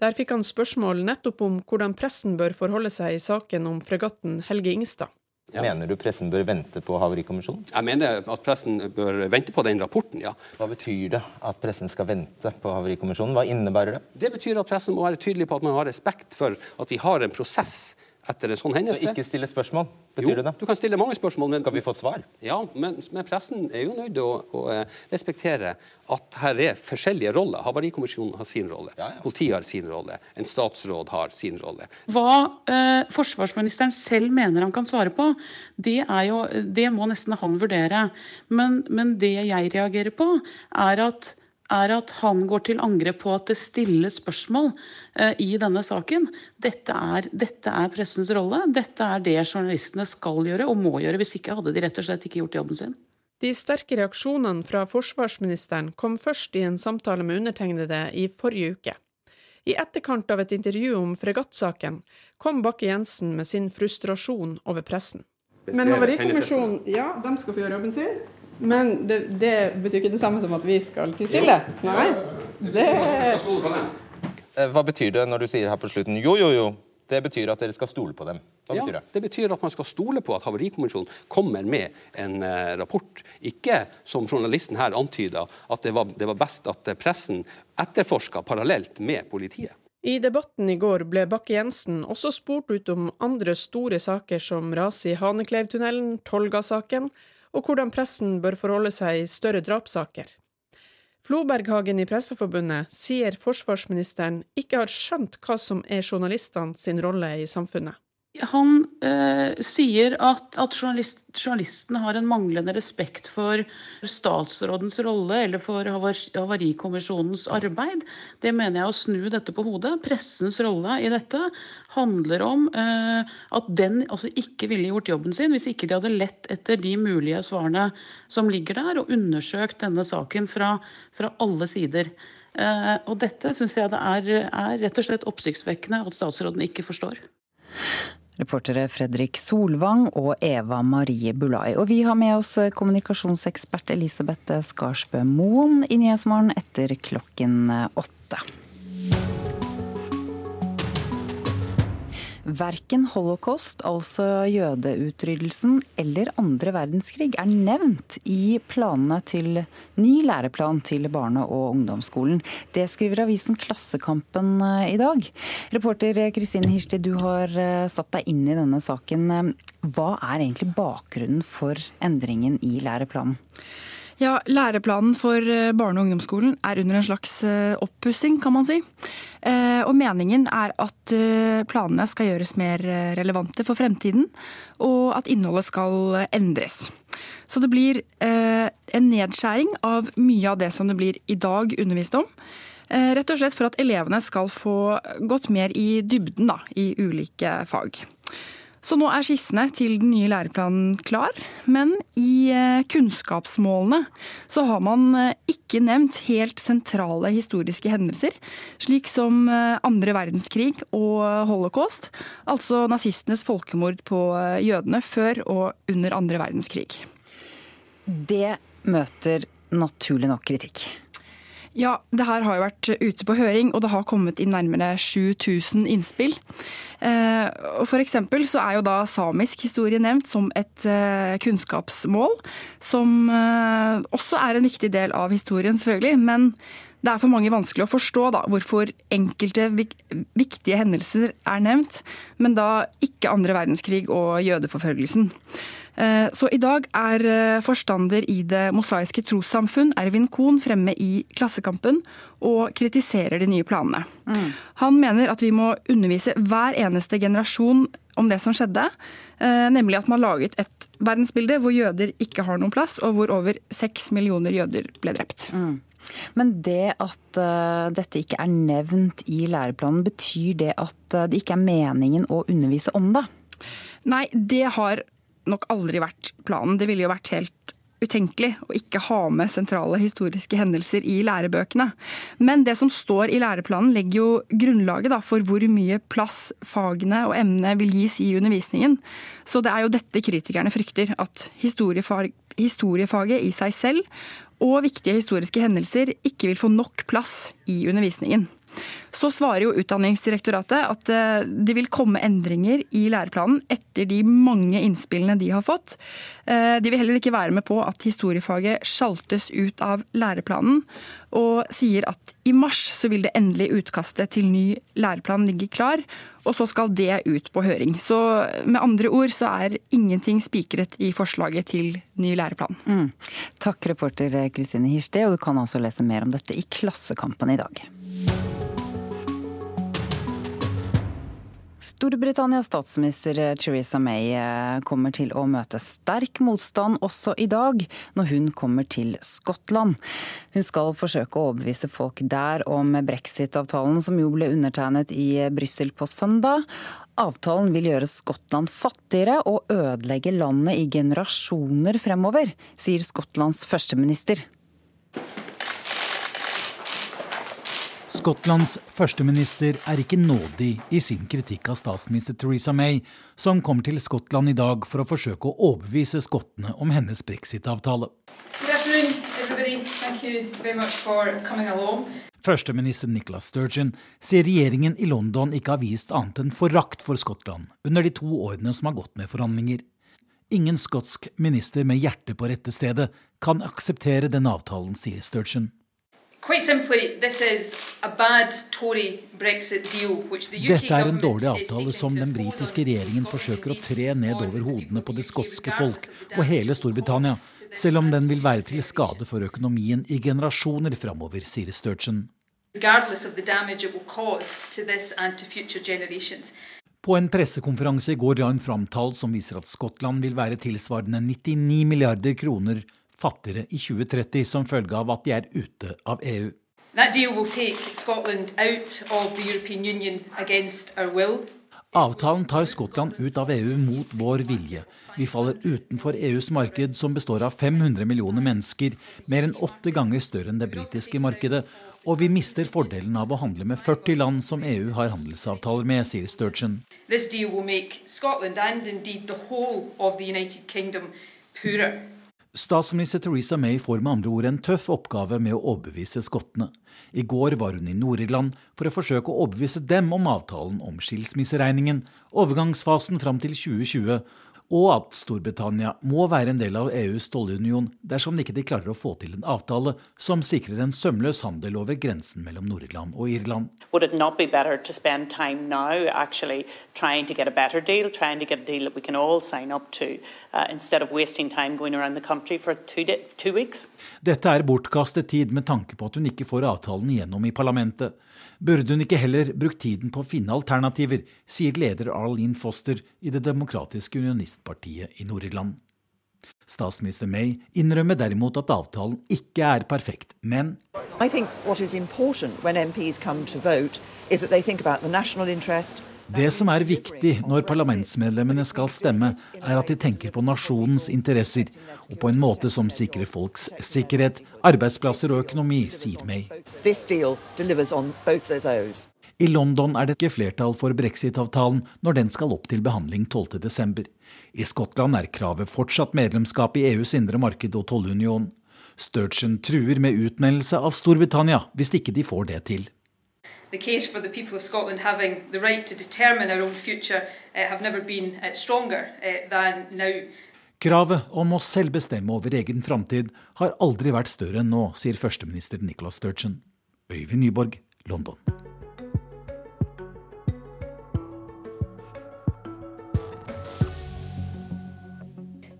Der fikk han spørsmål nettopp om hvordan pressen bør forholde seg i saken om fregatten Helge Ingstad. Ja. Mener du pressen bør vente på Havarikommisjonen? Jeg mener at pressen bør vente på den rapporten, ja. Hva betyr det at pressen skal vente på Havarikommisjonen? Hva innebærer det? Det betyr at pressen må være tydelig på at man har respekt for at vi har en prosess etter en sånn hendelse. Så ikke stille spørsmål? Betyr jo, det det? Du kan stille mange spørsmål. Men, Skal vi få svar? Ja, men, men pressen er jo nødt til å, å, eh, respektere at her er forskjellige roller. Havarikommisjonen har sin rolle, ja, ja. politiet har sin rolle, en statsråd har sin rolle. Hva eh, forsvarsministeren selv mener han kan svare på, det, jo, det må nesten han vurdere. Men, men det jeg reagerer på, er at er at han går til angrep på at det stilles spørsmål eh, i denne saken. Dette er, dette er, pressens rolle. Dette er det journalistene skal gjøre og må gjøre. Hvis ikke hadde de rett og slett ikke gjort jobben sin. De sterke reaksjonene fra forsvarsministeren kom først i en samtale med undertegnede i forrige uke. I etterkant av et intervju om fregattsaken kom Bakke-Jensen med sin frustrasjon over pressen. Men Havarikommisjonen, ja, de skal få gjøre jobben sin. Men det, det, betyr ikke det samme som at vi skal tie stille? Nei. Det eh, Hva betyr det når du sier her på slutten jo, jo, jo? Det betyr at dere skal stole på dem. Hva ja, betyr det? Det betyr at man skal stole på at Havarikommisjonen kommer med en uh, rapport. Ikke som journalisten her antyda, at det var, det var best at pressen etterforska parallelt med politiet. I debatten i går ble Bakke-Jensen også spurt ut om andre store saker som raset i Hanekleivtunnelen, Tolga-saken og hvordan pressen bør forholde seg i større drapssaker. Floberghagen i Presseforbundet sier forsvarsministeren ikke har skjønt hva som er journalistene sin rolle i samfunnet. Han eh, sier at, at journalist, journalisten har en manglende respekt for statsrådens rolle eller for Havarikommisjonens arbeid. Det mener jeg å snu dette på hodet. Pressens rolle i dette handler om eh, at den altså ikke ville gjort jobben sin hvis ikke de hadde lett etter de mulige svarene som ligger der, og undersøkt denne saken fra, fra alle sider. Eh, og dette syns jeg det er, er rett og slett oppsiktsvekkende at statsråden ikke forstår. Reportere Fredrik Solvang og Eva Marie Bulai. Og vi har med oss kommunikasjonsekspert Elisabeth Skarsbø Moen i Nyhetsmorgen etter klokken åtte. Verken holocaust, altså jødeutryddelsen, eller andre verdenskrig er nevnt i planene til ny læreplan til barne- og ungdomsskolen. Det skriver avisen Klassekampen eh, i dag. Reporter Kristine Hirsti, du har eh, satt deg inn i denne saken. Hva er egentlig bakgrunnen for endringen i læreplanen? Ja, Læreplanen for eh, barne- og ungdomsskolen er under en slags eh, oppussing, kan man si. Eh, og meningen er at planene skal gjøres mer relevante for fremtiden, og at innholdet skal endres. Så det blir en nedskjæring av mye av det som det blir i dag undervist om. Rett og slett for at elevene skal få gått mer i dybden da, i ulike fag. Så nå er skissene til den nye læreplanen klar, men i eh, kunnskapsmålene så har man eh, ikke nevnt helt sentrale historiske hendelser, slik som eh, andre verdenskrig og holocaust, altså nazistenes folkemord på jødene før og under andre verdenskrig. Det møter naturlig nok kritikk. Ja, det her har jo vært ute på høring, og det har kommet inn nærmere 7000 innspill. Eh, for eksempel så er jo da samisk historie nevnt som et eh, kunnskapsmål, som eh, også er en viktig del av historien, selvfølgelig. Men det er for mange vanskelig å forstå da, hvorfor enkelte viktige hendelser er nevnt, men da ikke andre verdenskrig og jødeforfølgelsen. Eh, så i dag er eh, forstander i Det mosaiske trossamfunn, Ervin Kohn, fremme i Klassekampen og kritiserer de nye planene. Mm. Han mener at vi må undervise hver eneste generasjon om det som skjedde, eh, nemlig at man laget et verdensbilde hvor jøder ikke har noen plass, og hvor over seks millioner jøder ble drept. Mm. Men det at uh, dette ikke er nevnt i læreplanen, betyr det at det ikke er meningen å undervise om det? Nei, det har nok aldri vært planen. Det ville jo vært helt utenkelig å ikke ha med sentrale historiske hendelser i lærebøkene. Men det som står i læreplanen legger jo grunnlaget da, for hvor mye plass fagene og emnene vil gis i undervisningen. Så det er jo dette kritikerne frykter. At historiefag, historiefaget i seg selv og viktige historiske hendelser ikke vil få nok plass i undervisningen. Så svarer jo Utdanningsdirektoratet at eh, det vil komme endringer i læreplanen etter de mange innspillene de har fått. Eh, de vil heller ikke være med på at historiefaget sjaltes ut av læreplanen, og sier at i mars så vil det endelige utkastet til ny læreplan ligge klar, og så skal det ut på høring. Så med andre ord så er ingenting spikret i forslaget til ny læreplan. Mm. Takk, reporter Kristine Hirste, og du kan altså lese mer om dette i Klassekampen i dag. Storbritannias statsminister Theresa May eh, kommer til å møte sterk motstand også i dag, når hun kommer til Skottland. Hun skal forsøke å overbevise folk der om brexit-avtalen, som jo ble undertegnet i Brussel på søndag. Avtalen vil gjøre Skottland fattigere og ødelegge landet i generasjoner fremover, sier Skottlands førsteminister. Skottlands førsteminister er ikke nådig i sin kritikk av statsminister Theresa May, som kommer til Skottland i dag for å forsøke å overbevise skottene om hennes brexit-avtale. Førsteminister Nicola Sturgeon sier regjeringen i London ikke har vist annet enn forakt for Skottland under de to årene som har gått med forhandlinger. Ingen skotsk minister med hjertet på rette stedet kan akseptere den avtalen, sier Sturgeon. Dette er en dårlig avtale som den britiske regjeringen forsøker å tre ned over hodene på det skotske folk og hele Storbritannia, selv om den vil være til skade for økonomien i generasjoner framover, sier Sturgeon. På en pressekonferanse i går la hun fram tall som viser at Skottland vil være tilsvarende 99 milliarder kroner fattigere i 2030 som følge av at de er ute av EU. Avtalen tar Skottland ut av EU mot vår vilje. Vi faller utenfor EUs marked, som består av 500 millioner mennesker, mer enn åtte ganger større enn det britiske markedet. Og vi mister fordelen av å handle med 40 land som EU har handelsavtaler med, sier Sturgeon. This deal will make Scotland and indeed the whole of the United Kingdom poorer. Statsminister Theresa May får med andre ord en tøff oppgave med å overbevise skottene. I går var hun i Nord-Irland for å forsøke å overbevise dem om avtalen om skilsmisseregningen, overgangsfasen fram til 2020 og at Storbritannia må være en del av EUs tollunion dersom de ikke klarer å få til en avtale som sikrer en sømløs handel over grensen mellom Nord-Irland og Irland. Would it not be better to spend time now actually trying to get a better deal, trying to get a deal that we can all sign up to, uh, instead of wasting time going around the country for two, two weeks? Dette er bortkastet tid med tanke på at hun ikke får avtalen gjennom i parlamentet. Burde hun ikke heller brukt tiden på å finne alternativer, sier leder Arlene Foster i Det demokratiske unionistpartiet i Nord-Irland. Statsminister May innrømmer derimot at avtalen ikke er perfekt, men I think what is important when MPs come to vote is that they think about the national interest, det som er viktig når parlamentsmedlemmene skal stemme, er at de tenker på nasjonens interesser, og på en måte som sikrer folks sikkerhet, arbeidsplasser og økonomi, sier May. I London er det ikke flertall for brexit-avtalen når den skal opp til behandling 12.12. I Skottland er kravet fortsatt medlemskap i EUs indre marked og tollunion. Sturgeon truer med utmeldelse av Storbritannia hvis ikke de får det til the case for the people of Scotland having the right to determine our own future uh, have never been uh, stronger uh, than now. Kravet om å selv bestemme over egen framtid har aldri vært større enn nå, sier førsteminister Nicolas Sturgeon. Øyvind Nyborg, London.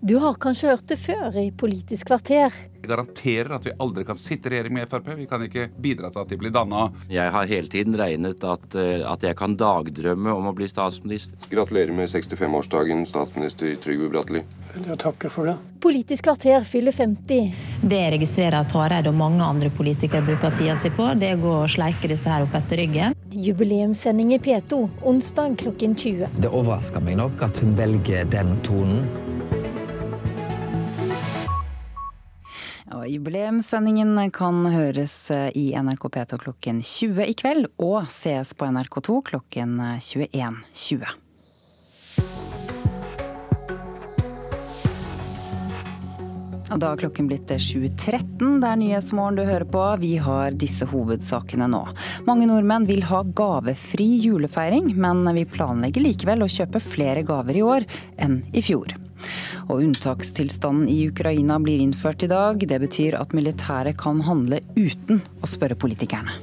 Du har kanskje hørt det før i Politisk kvarter. Jeg garanterer at vi aldri kan sitte i regjering med Frp. Vi kan ikke bidra til at de blir danna. Jeg har hele tiden regnet at, eh, at jeg kan dagdrømme om å bli statsminister. Gratulerer med 65-årsdagen, statsminister Trygve Bratteli. Jeg takke for det. Politisk kvarter fyller 50. Det jeg registrerer at Hareide og mange andre politikere bruker tida si på, det er å gå og sleike disse her opp etter ryggen. Jubileumssending i P2 onsdag klokken 20. Det overrasker meg nok at hun velger den tonen. Og Jubileumssendingen kan høres i NRK P2 klokken 20 i kveld, og sees på NRK2 klokken 21.20. Og da er klokken blitt 7.13. Det er Nyhetsmorgen du hører på. Vi har disse hovedsakene nå. Mange nordmenn vil ha gavefri julefeiring, men vi planlegger likevel å kjøpe flere gaver i år enn i fjor. Og unntakstilstanden i Ukraina blir innført i dag. Det betyr at militæret kan handle uten å spørre politikerne.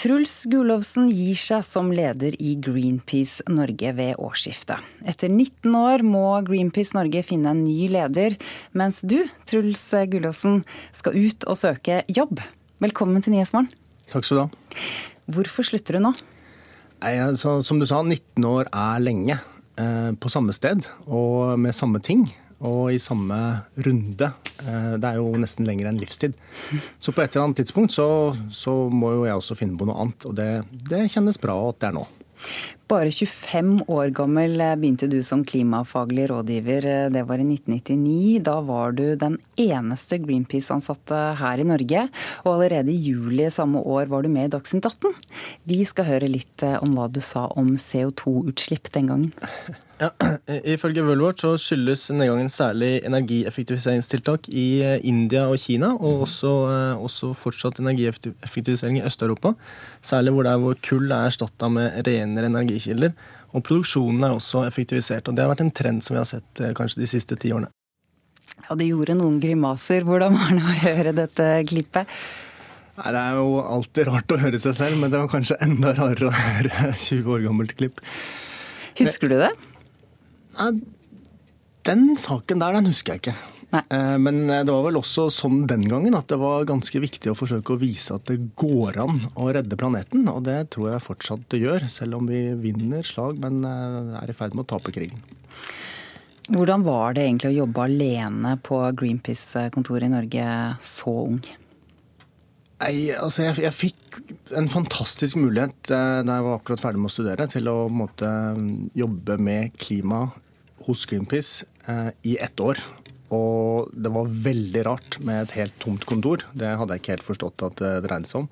Truls Gulovsen gir seg som leder i Greenpeace Norge ved årsskiftet. Etter 19 år må Greenpeace Norge finne en ny leder, mens du, Truls Gulovsen, skal ut og søke jobb. Velkommen til Nyhetsmorgen. Takk skal du ha. Hvorfor slutter du nå? Nei, altså, som du sa, 19 år er lenge. Eh, på samme sted og med samme ting og i samme runde. Eh, det er jo nesten lenger enn livstid. (laughs) Så på et eller annet tidspunkt så, så må jo jeg også finne på noe annet. Og det, det, kjennes bra at det er nå. Bare 25 år gammel begynte du som klimafaglig rådgiver. Det var i 1999. Da var du den eneste Greenpeace-ansatte her i Norge. Og allerede i juli samme år var du med i Dagsnytt 18. Vi skal høre litt om hva du sa om CO2-utslipp den gangen. (laughs) Ja, (clears throat) Ifølge Worldwatch så skyldes nedgangen særlig energieffektiviseringstiltak i eh, India og Kina, og også, eh, også fortsatt energieffektivisering i Øst-Europa. Særlig hvor det er hvor kull er erstatta med renere energikilder. Og produksjonen er også effektivisert. og Det har vært en trend som vi har sett eh, kanskje de siste ti årene. Ja, Det gjorde noen grimaser. Hvordan var det å høre dette klippet? Nei, Det er jo alltid rart å høre seg selv, men det var kanskje enda rarere å høre (laughs) 20 år gammelt klipp. Husker du det? Den saken der, den husker jeg ikke. Nei. Men det var vel også sånn den gangen at det var ganske viktig å forsøke å vise at det går an å redde planeten. Og det tror jeg fortsatt det gjør, selv om vi vinner slag, men er i ferd med å tape krigen. Hvordan var det egentlig å jobbe alene på Greenpeace-kontoret i Norge så ung? Nei, altså jeg, jeg, fikk en fantastisk mulighet da jeg var akkurat ferdig med å studere, til å måte, jobbe med klima hos Greenpeace eh, i ett år. Og det var veldig rart med et helt tomt kontor. Det hadde jeg ikke helt forstått at det dreide seg om.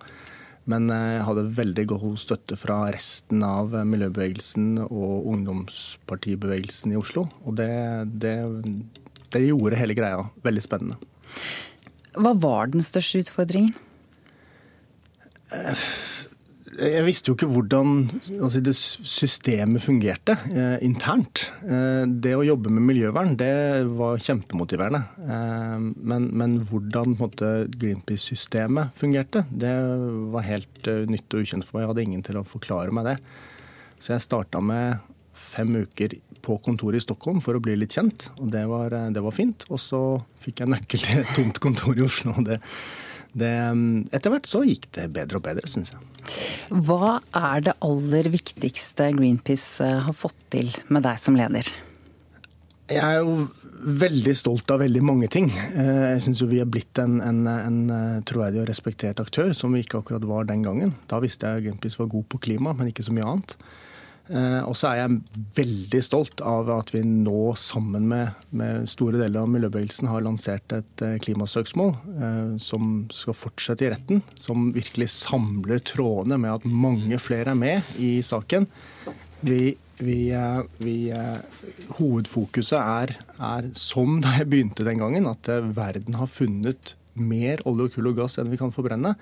Men jeg hadde veldig god støtte fra resten av miljøbevegelsen og ungdomspartibevegelsen i Oslo. Og det, det, det gjorde hele greia veldig spennende. Hva var den største utfordringen? Jeg visste jo ikke hvordan altså det systemet fungerte eh, internt. Eh, det å jobbe med miljøvern det var kjempemotiverende. Eh, men, men, hvordan Greenpeace-systemet fungerte, det var helt uh, nytt og ukjent for meg. Jeg hadde ingen til å forklare meg det. Så jeg starta med fem uker på kontoret i Stockholm for å bli litt kjent. og Det var, det var fint. Og så fikk jeg nøkkel til et tomt kontor i Oslo. og det det, etter hvert så gikk det bedre og bedre, syns jeg. Hva er det aller viktigste Greenpeace har fått til med deg som leder? Jeg er jo veldig stolt av veldig mange ting. Jeg syns vi er blitt en, en, en, troverdig og respektert aktør, som vi ikke akkurat var den gangen. Da visste jeg Greenpeace var god på klima, men ikke så mye annet. Og så er jeg veldig stolt av at vi nå sammen med, med store deler av miljøbevegelsen har lansert et klimasøksmål eh, som skal fortsette i retten. Som virkelig samler trådene med at mange flere er med i saken. Vi, vi, vi, hovedfokuset er, er, som da jeg begynte den gangen, at verden har funnet mer olje, kull og gass enn vi kan forbrenne.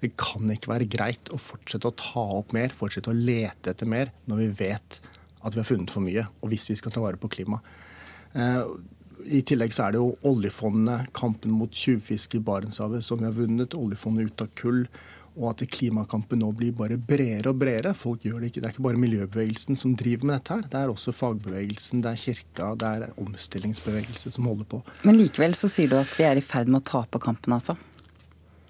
Det kan ikke være greit å fortsette å ta opp mer, fortsette å lete etter mer, når vi vet at vi har funnet for mye, og hvis vi skal ta vare på klimaet. I tillegg så er det jo oljefondet, kampen mot tjuvfiske i Barentshavet som vi har vunnet, oljefondet ut av kull, og at klimakampen nå blir bare bredere og bredere. Folk gjør Det ikke. Det er ikke bare miljøbevegelsen som driver med dette. her. Det er også fagbevegelsen, det er kirka, det er omstillingsbevegelse som holder på. Men likevel så sier du at vi er i ferd med å tape kampen, altså?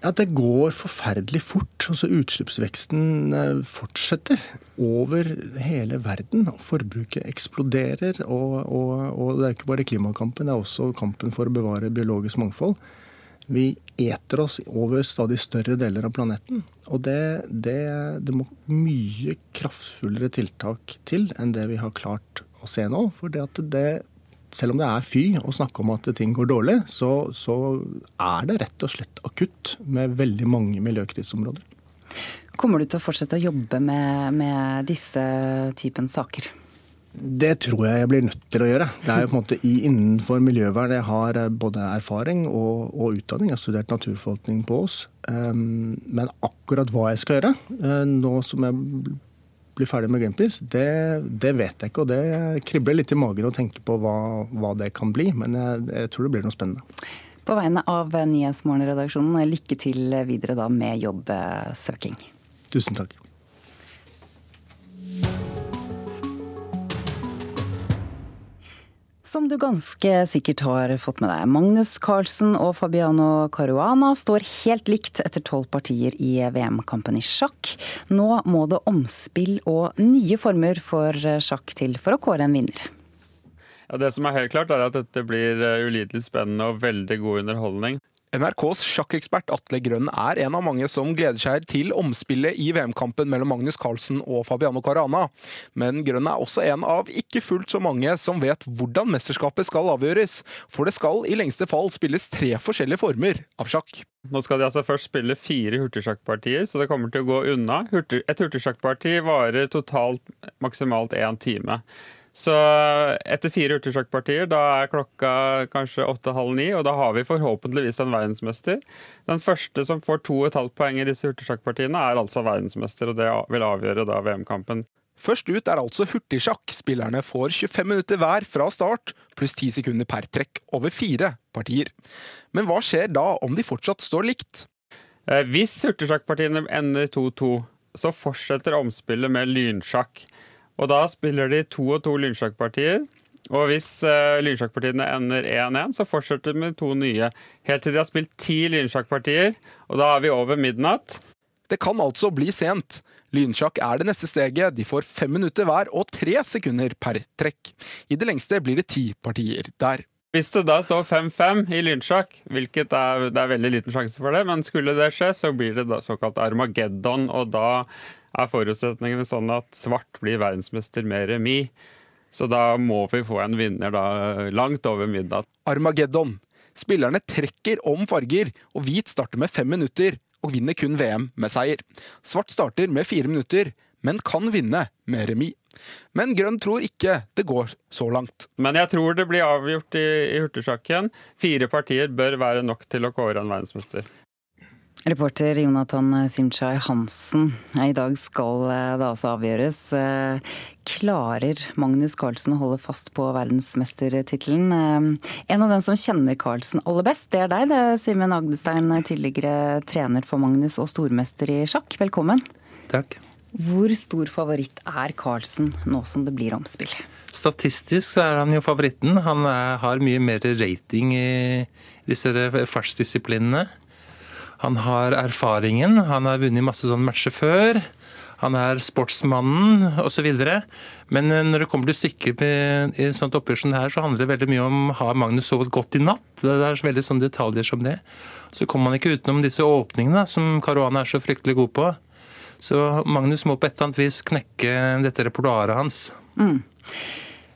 Ja, Det går forferdelig fort. Altså Utslippsveksten eh, fortsetter over hele verden. Forbruket eksploderer. Og, og, og det er ikke bare klimakampen, det er også kampen for å bevare biologisk mangfold. Vi eter oss over stadig større deler av planeten. Og det, det, det må mye kraftfullere tiltak til enn det vi har klart å se nå. For det at det selv om det er fy å snakke om at ting går dårlig, så, så er det rett og slett akutt med veldig mange miljøkriseområder. Kommer du til å fortsette å jobbe med, med disse typen saker? Det tror jeg jeg blir nødt til å gjøre. Det er jo på en måte Innenfor miljøvern jeg har både erfaring og, og utdanning. Jeg har studert naturforvaltning på Ås. Um, men akkurat hva jeg skal gjøre, uh, nå som jeg bli ferdig med Greenpeace, det, det, vet jeg ikke. Og det kribler litt i magen å tenke på hva, hva det kan bli. Men jeg, jeg, tror det blir noe spennende. På vegne av Nyhetsmorgen-redaksjonen, lykke til videre da med jobbsøking. Tusen takk. Som du ganske sikkert har fått med deg, Magnus Carlsen og Fabiano Caruana står helt likt etter tolv partier i VM-kampen i sjakk. Nå må det omspill og nye former for sjakk til for å kåre en vinner. Ja, det som er helt klart er at dette blir eh, ulidelig spennende og veldig god underholdning. NRKs sjakkekspert Atle Grønn er en av mange som gleder seg til omspillet i VM-kampen mellom Magnus Carlsen og Fabiano Carana. Men Grønn er også en av ikke fullt så mange som vet hvordan mesterskapet skal avgjøres. For det skal i lengste fall spilles tre forskjellige former av sjakk. Nå skal de altså først spille fire hurtigsjakkpartier, så det kommer til å gå unna. Et hurtigsjakkparti varer totalt maksimalt én time. Så etter fire urtesjakkpartier, da er klokka kanskje åtte-halv ni, og da har vi forhåpentligvis en verdensmester. Den første som får to og et halvt poeng i disse hurtigsjakkpartiene, er altså verdensmester, og det vil avgjøre da VM-kampen. Først ut er altså hurtigsjakk. Spillerne får 25 minutter hver fra start, pluss 10 sekunder per trekk over fire partier. Men hva skjer da om de fortsatt står likt? Eh, hvis hurtigsjakkpartiene ender 2-2, så fortsetter omspillet med lynsjakk. Og da spiller de to og to lynsjakkpartier. Og hvis uh, lynsjakkpartiene ender 1-1, så fortsetter de med to nye. Helt til de har spilt ti lynsjakkpartier, og da er vi over midnatt. Det kan altså bli sent. Lynsjakk er det neste steget. De får fem minutter hver og tre sekunder per trekk. I det lengste blir det ti partier der. Hvis det da står 5-5 i lynsjakk, hvilket er, det er veldig liten sjanse for det, men skulle det skje, så blir det da såkalt Armageddon, og da er forutsetningene sånn at svart blir verdensmester med remis. Så da må vi få en vinner da langt over midnatt. Armageddon. Spillerne trekker om farger, og hvit starter med fem minutter og vinner kun VM med seier. Svart starter med fire minutter, men kan vinne med remis. Men Grønn tror ikke det går så langt. Men jeg tror det blir avgjort i, i hurtigsjakken. Fire partier bør være nok til å kåre en verdensmester. Reporter Jonathan Simchai Hansen. I dag skal eh, det altså avgjøres. Eh, klarer Magnus Carlsen å holde fast på verdensmestertittelen? Eh, en av dem som kjenner Carlsen aller best, det er deg, det Simen Agdestein, tidligere trener for Magnus og stormester i sjakk. Velkommen. Takk. Hvor stor favoritt er Carlsen nå som det blir omspill? Statistisk så er han jo favoritten. Han er, har mye mer rating i disse fartsdisiplinene. Han har erfaringen, han har vunnet masse sånne matcher før. Han er sportsmannen osv. Men eh, når det kommer til stykket i et sånt oppgjør som det her, så handler det veldig mye om har Magnus sovet godt i natt. Det er veldig sånne detaljer som det. Så kommer man ikke utenom disse åpningene som Caruana er så fryktelig god på. Så Magnus må på et eller annet vis knekke dette repertoaret hans. Mm.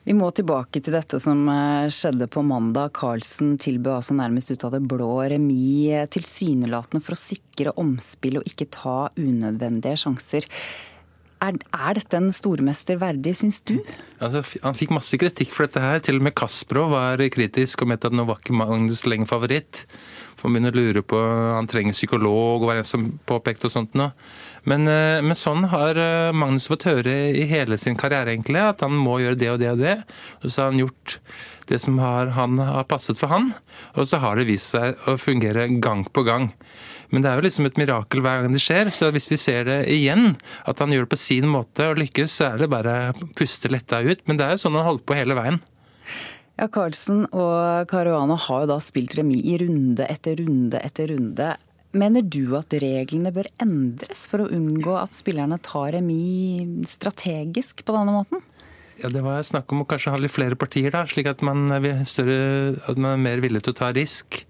Vi må tilbake til dette som eh, skjedde på mandag. Carlsen tilbød altså nærmest ut av det blå remis, eh, tilsynelatende for å sikre omspill og ikke ta unødvendige sjanser. Er, er, dette en stormester verdig, syns du? Altså, han fikk masse kritikk for dette her. Til og med Kasprov var kritisk og mente at nå var ikke Magnus lenger favoritt. For han begynner å lure på Han trenger psykolog, og var en som påpekte og sånt noe. Men, eh, men, sånn har eh, Magnus fått høre i hele sin karriere, egentlig, at han må gjøre det og det og det. Og så har han gjort det som har, han har passet for han. Og så har det vist seg å fungere gang på gang. Men det er jo liksom et mirakel hver gang det skjer, så hvis vi ser det igjen, at han gjør det på sin måte og lykkes, så er det bare å puste letta ut. Men det er jo sånn han holdt på hele veien. Ja, Carlsen og Caruana har jo da spilt remis i runde etter runde etter runde. Mener du at reglene bør endres for å unngå at spillerne tar remis strategisk på denne måten? Ja, Det var snakk om å kanskje ha litt flere partier, da, slik at man, større, at man er mer villig til å ta risk.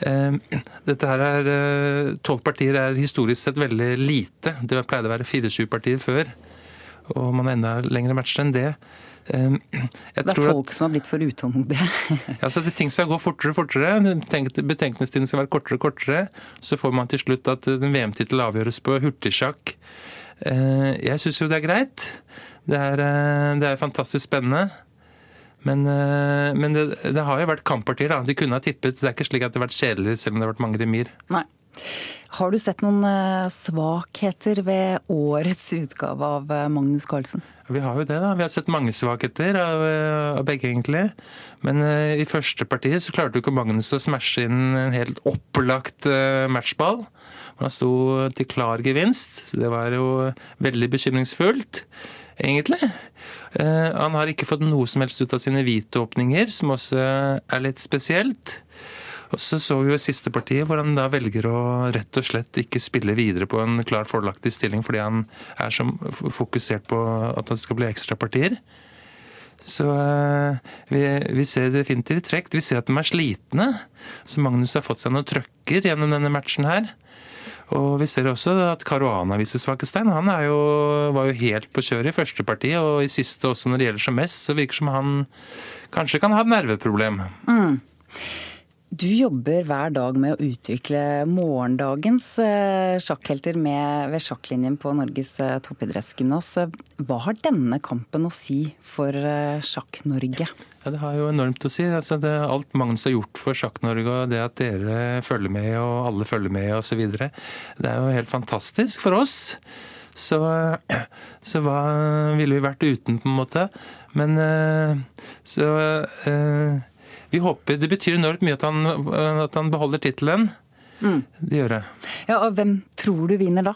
Eh, dette her er, Tolv partier er historisk sett veldig lite. Det pleide å være 24 partier før. Og man har enda lengre matcher enn det. Eh, jeg det er folk at, som har blitt for utålmodige. (laughs) ja, så det, Ting skal gå fortere og fortere. Betenkningstiden skal være kortere og kortere. Så får man til slutt at en VM-tittel avgjøres på hurtigsjakk. Eh, jeg syns jo det er greit. Det er, det er fantastisk spennende. Men, eh, men det, det, har jo vært kamppartier. da. De kunne ha tippet. Det er ikke slik at det har vært kjedelig, selv om det har vært mange remir. Nei. Har du sett noen eh, svakheter ved årets utgave av eh, Magnus Carlsen? Vi har jo det, da. Vi har sett mange svakheter av, av begge, egentlig. Men uh, i første partiet så klarte jo ikke Magnus å smashe inn en helt opplagt uh, matchball. Han sto til klar gevinst. Så det var jo veldig bekymringsfullt egentlig. Eh, han har ikke fått noe som helst ut av sine hvite åpninger, som også er litt spesielt. Og så så vi jo siste partiet, hvor han da velger å rett og slett ikke spille videre på en klar fordelaktig stilling, fordi han er så fokusert på at det skal bli ekstrapartier. Så eh, vi, vi, ser definitivt trekk. Vi ser at de er slitne. Så Magnus har fått seg noen trøkker gjennom denne matchen her. Og vi ser også at Caruana viser svakestein. Han jo, var jo helt på kjøret i første parti, og i siste også når det gjelder som mest, så virker det som han kanskje kan ha et nerveproblem. Mm. Du jobber hver dag med å utvikle morgendagens eh, sjakkhelter ved sjakklinjen på Norges eh, toppidrettsgymnas. Hva har denne kampen å si for eh, Sjakk-Norge? Ja, det har jo enormt å si. Altså, det, alt Magnus har gjort for Sjakk-Norge, og det at dere følger med og alle følger med osv., det er jo helt fantastisk for oss. Så, (clears throat) så hva ville vi vært uten, på en måte? Men så vi håper, Det betyr enormt mye at han, at han beholder tittelen. Mm. Det gjør det. Ja, og Hvem tror du vinner da?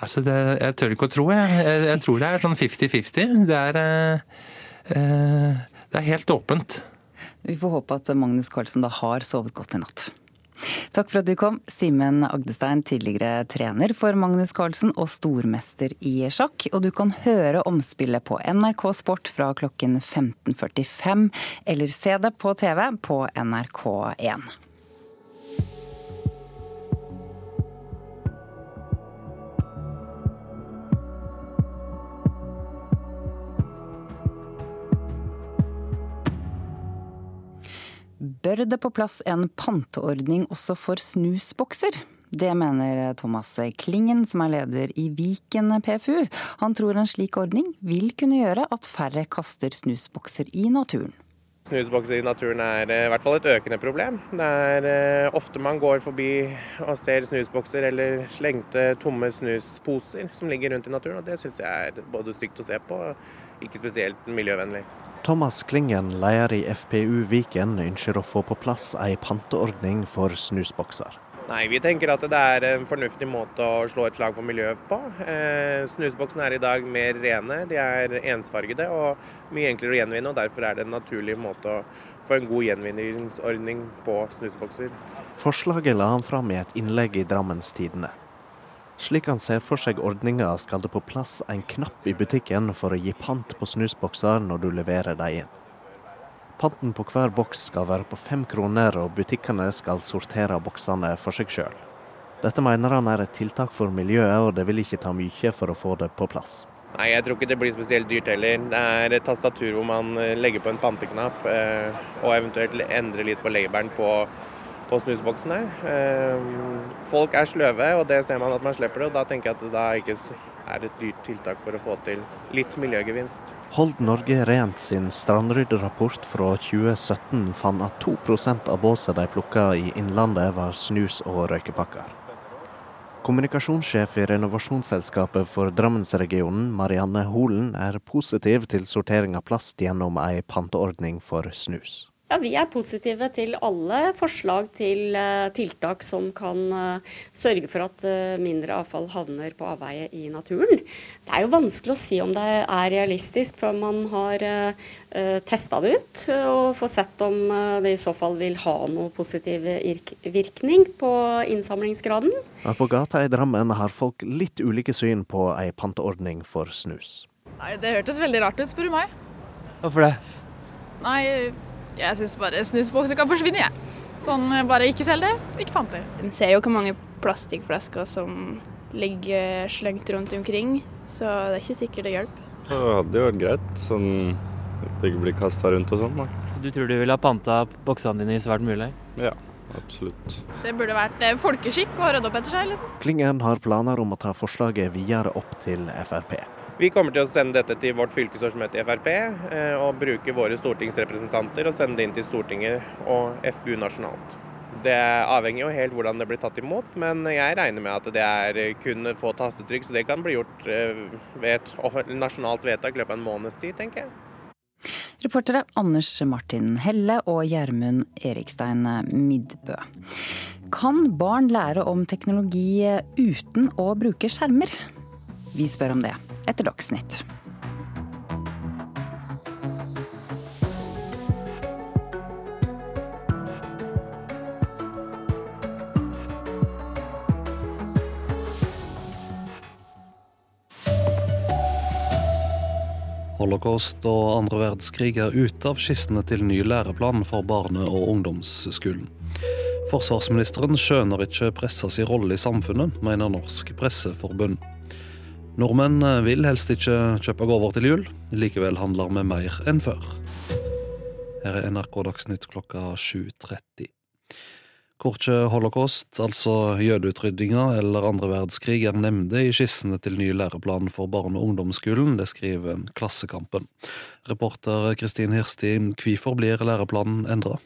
Altså, det, Jeg tør ikke å tro, jeg. Jeg, jeg tror det er sånn 50-50. Det, eh, eh, det er helt åpent. Vi får håpe at Magnus Carlsen da har sovet godt i natt. Takk for at du kom, Simen Agdestein, tidligere trener for Magnus Carlsen og stormester i sjakk. Og du kan høre omspillet på NRK Sport fra klokken 15.45, eller se det på TV på NRK1. Bør det på plass en panteordning også for snusbokser? Det mener Thomas Klingen, som er leder i Viken PFU. Han tror en slik ordning vil kunne gjøre at færre kaster snusbokser i naturen. Snusbokser i naturen er eh, i hvert fall et økende problem. Det er eh, ofte man går forbi og ser snusbokser eller slengte tomme snusposer som ligger rundt i naturen, og det syns jeg er både stygt å se på og ikke spesielt miljøvennlig. Thomas Klingen, leder i FPU Viken, ønsker å få på plass ei panteordning for snusbokser. Nei, Vi tenker at det er en fornuftig måte å slå et slag for miljøet på. Eh, snusboksene er i dag mer rene, de er ensfargede og mye enklere å gjenvinne. og Derfor er det en naturlig måte å få en god gjenvinningsordning på snusbokser. Forslaget la han fram i et innlegg i Drammens Tidende. Slik han ser for seg ordninga, skal det på plass en knapp i butikken for å gi pant på snusbokser når du leverer dem inn. Panten på hver boks skal være på fem kroner, og butikkene skal sortere boksene for seg sjøl. Dette mener han er et tiltak for miljøet, og det vil ikke ta mye for å få det på plass. Nei, jeg tror ikke det blir spesielt dyrt heller. Det er et tastatur hvor man legger på en panteknapp, eh, og eventuelt endrer litt på labelen på på snusboksene. Ehm, folk er sløve, og det ser man at man slipper det. og Da tenker jeg at det ikke er et dyrt tiltak for å få til litt miljøgevinst. Hold Norge Rent sin strandrydderapport fra 2017 fant at 2% av båset de plukka i Innlandet var snus og røykepakker. Kommunikasjonssjef i renovasjonsselskapet for Drammensregionen, Marianne Holen, er positiv til sortering av plast gjennom ei panteordning for snus. Ja, Vi er positive til alle forslag til uh, tiltak som kan uh, sørge for at uh, mindre avfall havner på avveie i naturen. Det er jo vanskelig å si om det er realistisk før man har testa det ut og får sett om det i så fall vil ha noe positiv virkning på innsamlingsgraden. På gata i Drammen har folk litt ulike syn på ei panteordning for snus. Nei, Det hørtes veldig rart ut, spør du meg. Hvorfor det? Nei, jeg syns bare snusbokser kan forsvinne, jeg. Sånn bare ikke selg det, ikke fant det. En ser jo hvor mange plastikkflasker som ligger slengt rundt omkring, så det er ikke sikkert det hjelper. Det hadde jo vært greit, sånn at det ikke blir kasta rundt og sånn. Du tror du ville ha panta boksene dine i svært mulig? Ja, absolutt. Det burde vært eh, folkeskikk å rydde opp etter seg, liksom. Klingen har planer om å ta forslaget videre opp til Frp. Vi kommer til å sende dette til vårt fylkesårsmøte i Frp, eh, og bruke våre stortingsrepresentanter og sende det inn til Stortinget og FBU nasjonalt. Det avhenger jo helt hvordan det blir tatt imot, men jeg regner med at det er kun få tastetrykk, så det kan bli gjort eh, ved et nasjonalt vedtak i løpet av en måneds tid, tenker jeg. Reportere Anders Martin Helle og Gjermund Erikstein Midbø. Kan barn lære om teknologi uten å bruke skjermer? Vi spør om det etter Dagsnytt. Holocaust og andre verdenskrig er ute av skissene til ny læreplan for barne- og ungdomsskolen. Forsvarsministeren skjønner ikke pressa si rolle i samfunnet, mener Norsk Presseforbund. Nordmenn eh, vil helst ikke kjøpe gaver til jul, likevel handler vi mer enn før. Her er NRK Dagsnytt klokka 7.30. Korkje holocaust, altså jødeutrydninga eller andre verdenskrig, er nevnte i skissene til ny læreplan for barne- og ungdomsskolen, det skriver Klassekampen. Reporter Kristin Hirsti, hvorfor blir læreplanen endra?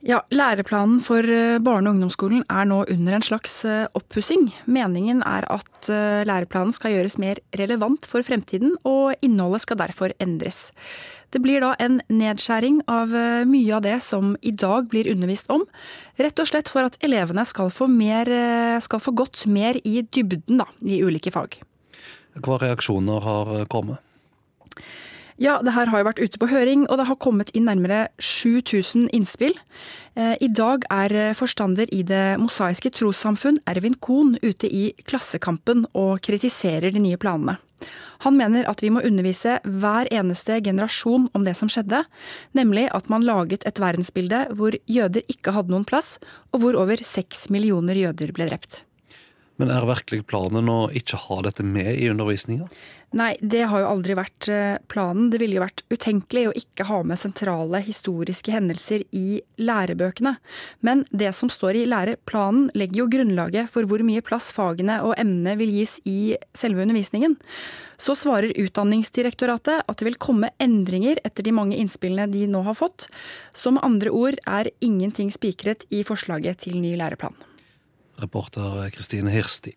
Ja, Læreplanen for eh, barne- og ungdomsskolen er nå under en slags eh, oppussing. Meningen er at eh, læreplanen skal gjøres mer relevant for fremtiden, og innholdet skal derfor endres. Det blir da en nedskjæring av mye av det som i dag blir undervist om, rett og slett for at elevene skal få, mer, skal få gått mer i dybden da, i ulike fag. Hva reaksjoner har kommet? Ja, det her har jo vært ute på høring, og det har kommet inn nærmere 7000 innspill. Eh, I dag er forstander i Det mosaiske trossamfunn, Ervin Kohn, ute i Klassekampen og kritiserer de nye planene. Han mener at vi må undervise hver eneste generasjon om det som skjedde, nemlig at man laget et verdensbilde hvor jøder ikke hadde noen plass, og hvor over seks millioner jøder ble drept. Men er virkelig planen å ikke ha dette med i undervisninga? Nei, det har jo aldri vært eh, planen. Det ville jo vært utenkelig å ikke ha med sentrale historiske hendelser i lærebøkene. Men det som står i læreplanen legger jo grunnlaget for hvor mye plass fagene og emnene vil gis i selve undervisningen. Så svarer Utdanningsdirektoratet at det vil komme endringer etter de mange innspillene de nå har fått. Så med andre ord er ingenting spikret i forslaget til ny læreplan. Reporter Kristine Hirsti.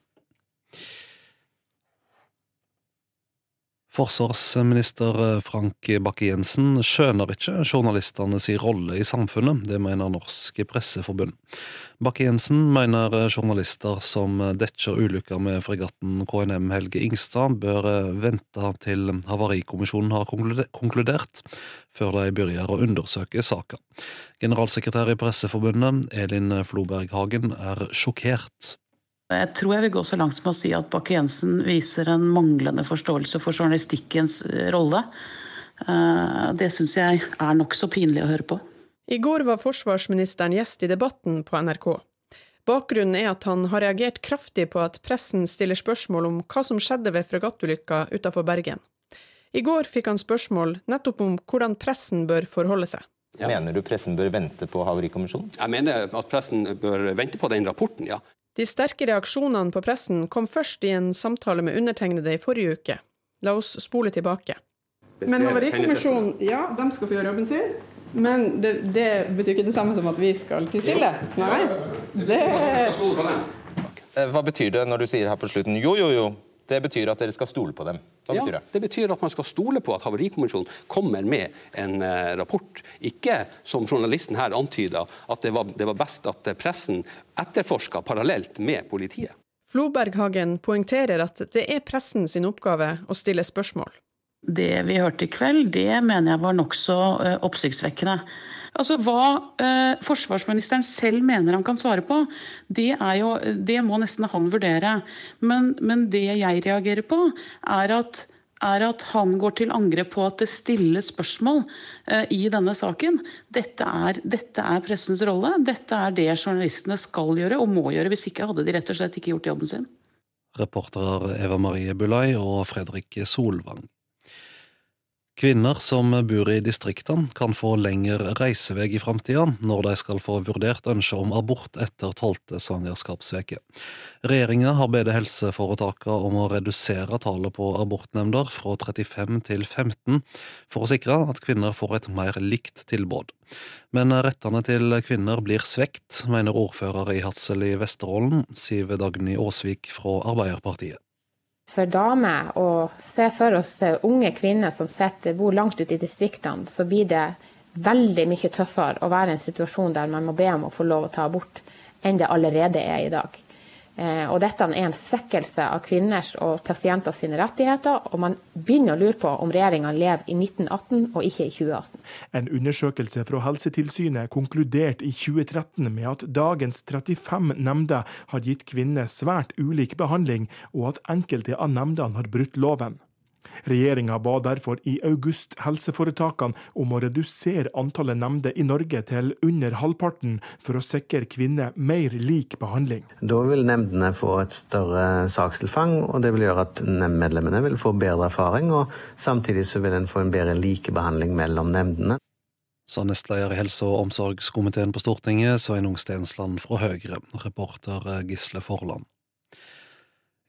Forsvarsminister Frank Bakke-Jensen skjønner ikke journalistene rolle i samfunnet, det mener Norsk Presseforbund. Bakke-Jensen mener journalister som dekker ulykker med fregatten KNM Helge Ingstad, bør vente til Havarikommisjonen har konkludert, før de begynner å undersøke saka. Generalsekretær i Presseforbundet, Elin Floberg Hagen, er sjokkert. Jeg tror jeg vil gå så langt som å si at Bakke-Jensen viser en manglende forståelse for journalistikkens eh, rolle. Eh, det syns jeg er nokså pinlig å høre på. I går var forsvarsministeren gjest i Debatten på NRK. Bakgrunnen er at han har reagert kraftig på at pressen stiller spørsmål om hva som skjedde ved fregattulykka utenfor Bergen. I går fikk han spørsmål nettopp om hvordan pressen bør forholde seg. Ja. Mener du pressen bør vente på Havarikommisjonen? Jeg mener at pressen bør vente på den rapporten, ja. De sterke reaksjonene på pressen kom først i en samtale med undertegnede i forrige uke. La oss spole tilbake. Men Havarikommisjonen, ja, de skal få gjøre jobben sin. Men det, det, betyr ikke det samme som at vi skal til stille? Nei. Det Eh, Hva betyr det når du sier her på slutten jo, jo, jo? Det betyr at dere skal stole på dem. Hva betyr det? det betyr at man skal stole på at Havarikommisjonen kommer med en eh, rapport. Ikke som journalisten her antyda, at det var, det var best at eh, pressen etterforska parallelt med politiet. Floberghagen poengterer at det er pressen sin oppgave å stille spørsmål. Det vi hørte i kveld, det mener jeg var nokså uh, oppsiktsvekkende. Altså, Hva eh, forsvarsministeren selv mener han kan svare på, det, jo, det må nesten han vurdere. Men, men det jeg reagerer på, er at, er at han går til angrep på at det stilles spørsmål eh, i denne saken. Dette er, dette er pressens rolle. Dette er det journalistene skal gjøre og må gjøre. Hvis ikke hadde de rett og slett ikke gjort jobben sin. Reportere Eva Marie Bulai og Fredrik Solvang. Kvinner som bor i distriktene kan få lengre reisevei i framtida når de skal få vurdert ønske om abort etter tolvte svangerskapsveke. Regjeringa har bedt helseforetakene om å redusere tallet på abortnemnder fra 35 til 15, for å sikre at kvinner får et mer likt tilbud. Men rettene til kvinner blir svekt, mener ordfører i Hadsel i Vesterålen, Siv Dagny Aasvik fra Arbeiderpartiet for damer å se for oss unge kvinner som sitter, bor langt ute i distriktene, så blir det veldig mye tøffere å være i en situasjon der man må be om å få lov å ta abort, enn det allerede er i dag. Eh, og dette er en svekkelse av kvinners og pasienter sine rettigheter, og man begynner å lure på om regjeringa lever i 1918 og ikke i 2018. En undersøkelse fra Helsetilsynet konkluderte i 2013 med at dagens 35 nemnder har gitt kvinner svært ulik behandling, og at enkelte av nemndene har brutt loven. Regjeringa ba derfor i august helseforetakene om å redusere antallet nemnder i Norge til under halvparten, for å sikre kvinner mer lik behandling. Da vil nemndene få et større sakstilfang, og det vil gjøre at nemndmedlemmene vil få bedre erfaring. og Samtidig så vil en få en bedre likebehandling mellom nemndene. Sa nestleder i helse- og omsorgskomiteen på Stortinget, Sveinung Stensland fra Høyre, reporter Gisle Forland.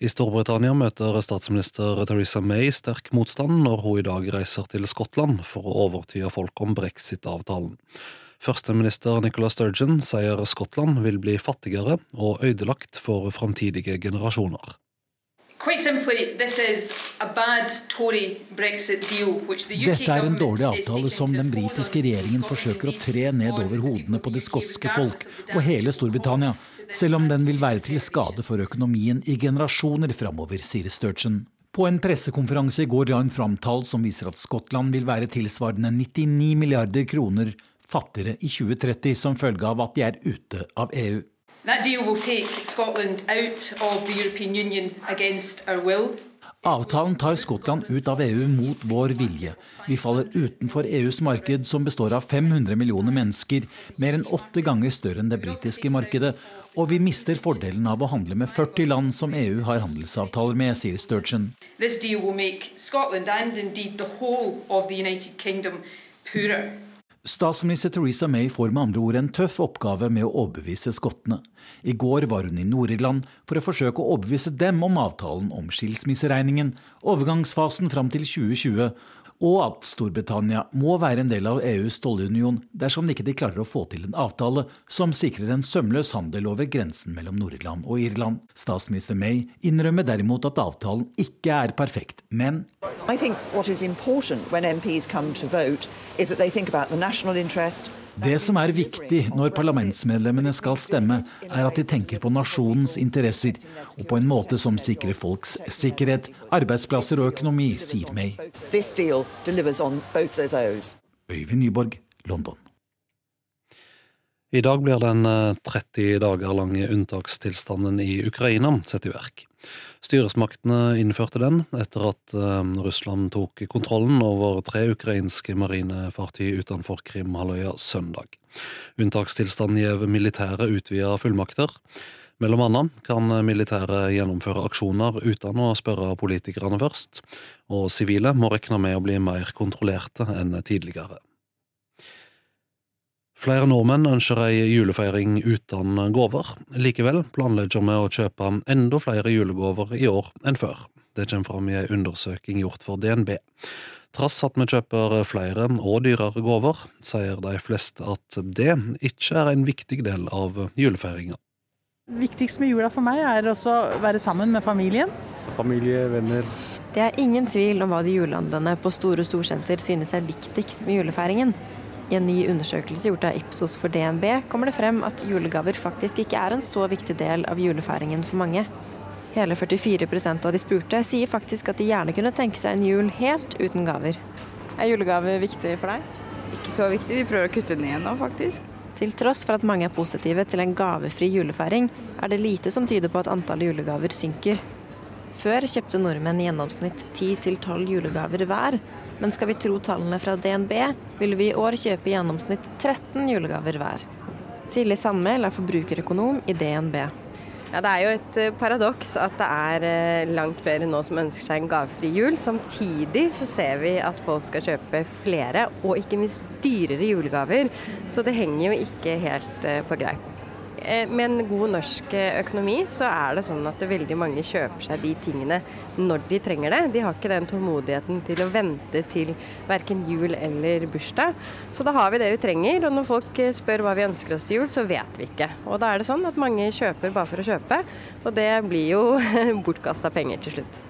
I Storbritannia møter statsminister Theresa May sterk motstand når hun i dag reiser til Skottland for å overtyde folk om brexit-avtalen. Førsteminister Nicola Sturgeon sier Skottland vil bli fattigere og ødelagt for framtidige generasjoner. Dette er en dårlig avtale som den britiske regjeringen forsøker å tre ned over hodene på det skotske folk og hele Storbritannia, selv om den vil være til skade for økonomien i generasjoner framover, sier Sturgeon. På en pressekonferanse i går la hun fram tall som viser at Skottland vil være tilsvarende 99 milliarder kroner fattigere i 2030 som følge av at de er ute av EU. Avtalen tar Skottland ut av EU mot vår vilje. Vi faller utenfor EUs marked, som består av 500 millioner mennesker, mer enn åtte ganger større enn det britiske markedet. Og vi mister fordelen av å handle med 40 land som EU har handelsavtaler med, sier Sturgeon. Scotland and indeed the whole of the United Kingdom poorer. Statsminister Theresa May får med andre ord en tøff oppgave med å overbevise skottene. I går var hun i Nord-Irland for å forsøke å overbevise dem om avtalen om skilsmisseregningen, overgangsfasen fram til 2020 og at Storbritannia må være en del av EUs tollunion dersom de ikke klarer å få til en avtale som sikrer en sømløs handel over grensen mellom Nord-Irland og Irland. Statsminister May innrømmer derimot at avtalen ikke er perfekt, men I think what is important when MPs come to vote is that they think about the national det som er viktig når parlamentsmedlemmene skal stemme, er at de tenker på nasjonens interesser, og på en måte som sikrer folks sikkerhet, arbeidsplasser og økonomi, sier May. Øyvind Nyborg, London. I dag blir den 30 eh, dager lange unntakstilstanden i Ukraina satt i verk. Styresmaktene innførte den etter at eh, Russland tok kontrollen over tre ukrainske marinefartøy utenfor Krimhalvøya søndag. Unntakstilstanden gir militære utvida fullmakter. Mellom annet kan militære gjennomføre aksjoner uten å spørre politikerne først, og sivile må regne med å bli mer kontrollerte enn tidligere. Flere nordmenn ønsker ei julefeiring uten gaver. Likevel planlegger vi å kjøpe enda flere julegaver i år enn før. Det kommer fram i ei undersøking gjort for DNB. Trass at vi kjøper flere og dyrere gaver, sier de fleste at det ikke er en viktig del av julefeiringa. Viktigst med jula for meg er også å være sammen med familien. Familie, venner. Det er ingen tvil om hva de julehandlende på store storsenter synes er viktigst med julefeiringen. I en ny undersøkelse gjort av Ipsos for DNB kommer det frem at julegaver faktisk ikke er en så viktig del av julefeiringen for mange. Hele 44% av de spurte sier faktisk at de gjerne kunne tenke seg en jul helt uten gaver. Er julegave viktig for deg? Ikke så viktig, vi prøver å kutte ned nå, faktisk. Til tross for at mange er positive til en gavefri julefeiring, er det lite som tyder på at antallet julegaver synker. Før kjøpte nordmenn i gjennomsnitt 10-12 julegaver hver, men skal vi tro tallene fra DNB, vil vi i år kjøpe i gjennomsnitt 13 julegaver hver. Silje Sandmæl er forbrukerøkonom i DNB. Ja, Det er jo et eh, paradoks at det er eh, langt flere nå som ønsker seg en gavefri jul. Samtidig så ser vi at folk skal kjøpe flere, og ikke minst dyrere julegaver. Så det henger jo ikke helt eh, på greip. Eh, med en god norsk eh, økonomi så er det sånn at veldig mange kjøper seg de tingene når de trenger det. De har ikke den tålmodigheten til å vente til verken jul eller bursdag. Så da har vi det vi trenger, og når folk eh, spør hva vi ønsker oss til jul, så vet vi ikke. Og da er det sånn at mange kjøper bare for å kjøpe, og det blir jo (laughs) bortkasta penger til slutt.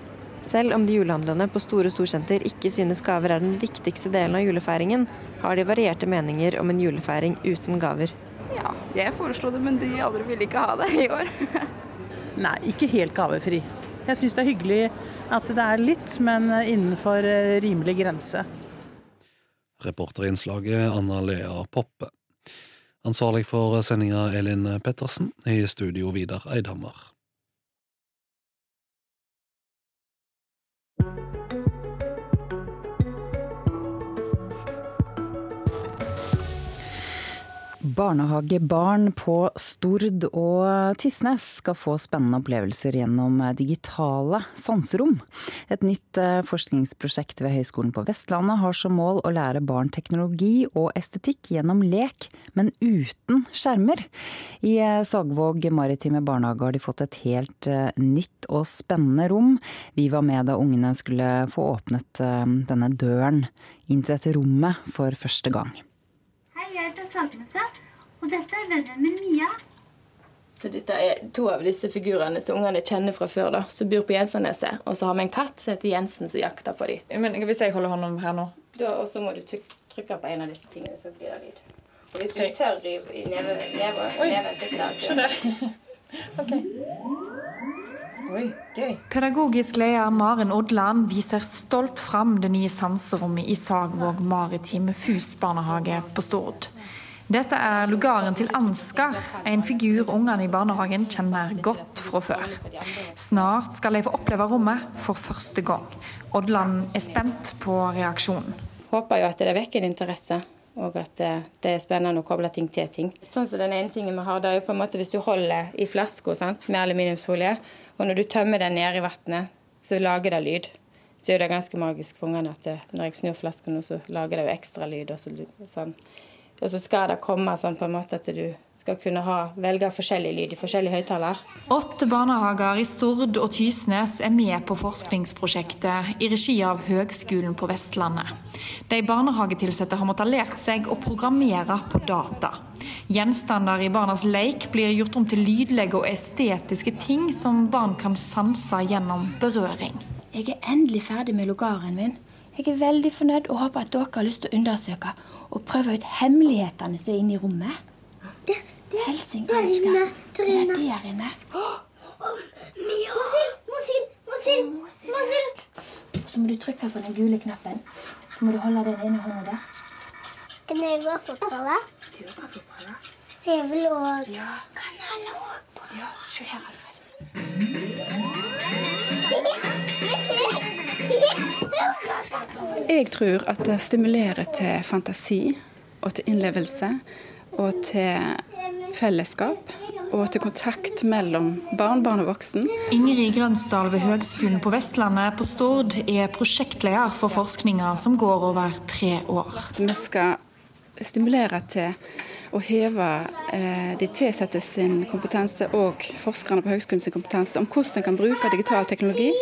Selv om de julehandlende på store storsenter ikke synes gaver er den viktigste delen av julefeiringen, har de varierte meninger om en julefeiring uten gaver. Ja, jeg foreslo det, men de andre ville ikke ha det i år. (laughs) Nei, ikke helt gavefri. Jeg syns det er hyggelig at det er litt, men innenfor eh, rimelig grense. Reporterinnslaget Anna Lea Poppe. Ansvarlig for sendinga Elin Pettersen, i studio Vidar Eidhammer. Barnehagebarn på Stord og Tysnes skal få spennende opplevelser gjennom digitale sanserom. Et nytt eh, forskningsprosjekt ved Høgskolen på Vestlandet har som mål å lære barn teknologi og estetikk gjennom lek, men uten skjermer. I eh, Sagvåg maritime barnehage har de fått et helt eh, nytt og spennende rom. Vi var med da ungene skulle få åpnet denne døren inn til dette rommet for første gang. Hei, jeg heter Sakeneset, og dette er vennen min Mia. Så dette er to av disse figurene som ungene kjenner fra før, da, som bor på Jensenneset. Og så har vi en katt som heter Jensen, som jakter på dem. Men Hvis jeg holder hånden her nå Og så må du tryk- trykke på en av disse tingene, så blir det lyd. Og hvis du tør i, i neve, neve, Oi, neven, så ikke det skjønner. (laughs) ok. Oi, gøy. Pedagogisk leder Maren Odland viser stolt fram det nye sanserommet i Sagvåg maritime FUS-barnehage på Stord. Dette er lugaren til Ansgar, en figur ungene i barnehagen kjenner godt fra før. Snart skal de få oppleve rommet for første gang. Odland er spent på reaksjonen. Håper jo at det vekker interesse, og at det, det er spennende å koble ting til ting. Sånn som Den ene tingen vi har, det er jo på en måte hvis du holder i flaska med aluminiumsfolie, og når du tømmer den ned i vannet, så lager det lyd. Så er det ganske magisk for ungene at det, når jeg snur flaska nå, så lager det jo ekstra lyd. Og så, sånn. Og så skal det komme sånn på en måte at du skal kunne ha, velge forskjellig lyd i forskjellige høyttaler. Åtte barnehager i Stord og Tysnes er med på forskningsprosjektet i regi av Høgskolen på Vestlandet. De barnehagetilsatte har måttet lært seg å programmere på data. Gjenstander i barnas leik blir gjort om til lydlegge og estetiske ting som barn kan sanse gjennom berøring. Jeg er endelig ferdig med logaren min. Jeg er veldig fornøyd og håper at dere har lyst til å undersøke og prøve ut hemmelighetene som er inne i rommet. Det, det der inne. Der inne. Det er der inne. Mosil, Mosil, Mosil, Mosil. Så må du trykke på den gule knappen. Så må du holde den ene hånda der. Kan jeg gå fotball? Du kan fotball. Jeg vil òg. Ja. Kan alle òg? Ja, se her, Alfred. Jeg tror at det stimulerer til fantasi og til innlevelse og til fellesskap og til kontakt mellom barn, barn og voksen. Ingrid Grønsdal ved Høgskolen på Vestlandet på Stord er prosjektleder for forskninga som går over tre år. Vi skal stimulere til å heve eh, de tilsatte sin kompetanse og forskerne på høgskolen sin kompetanse om hvordan en kan bruke digital teknologi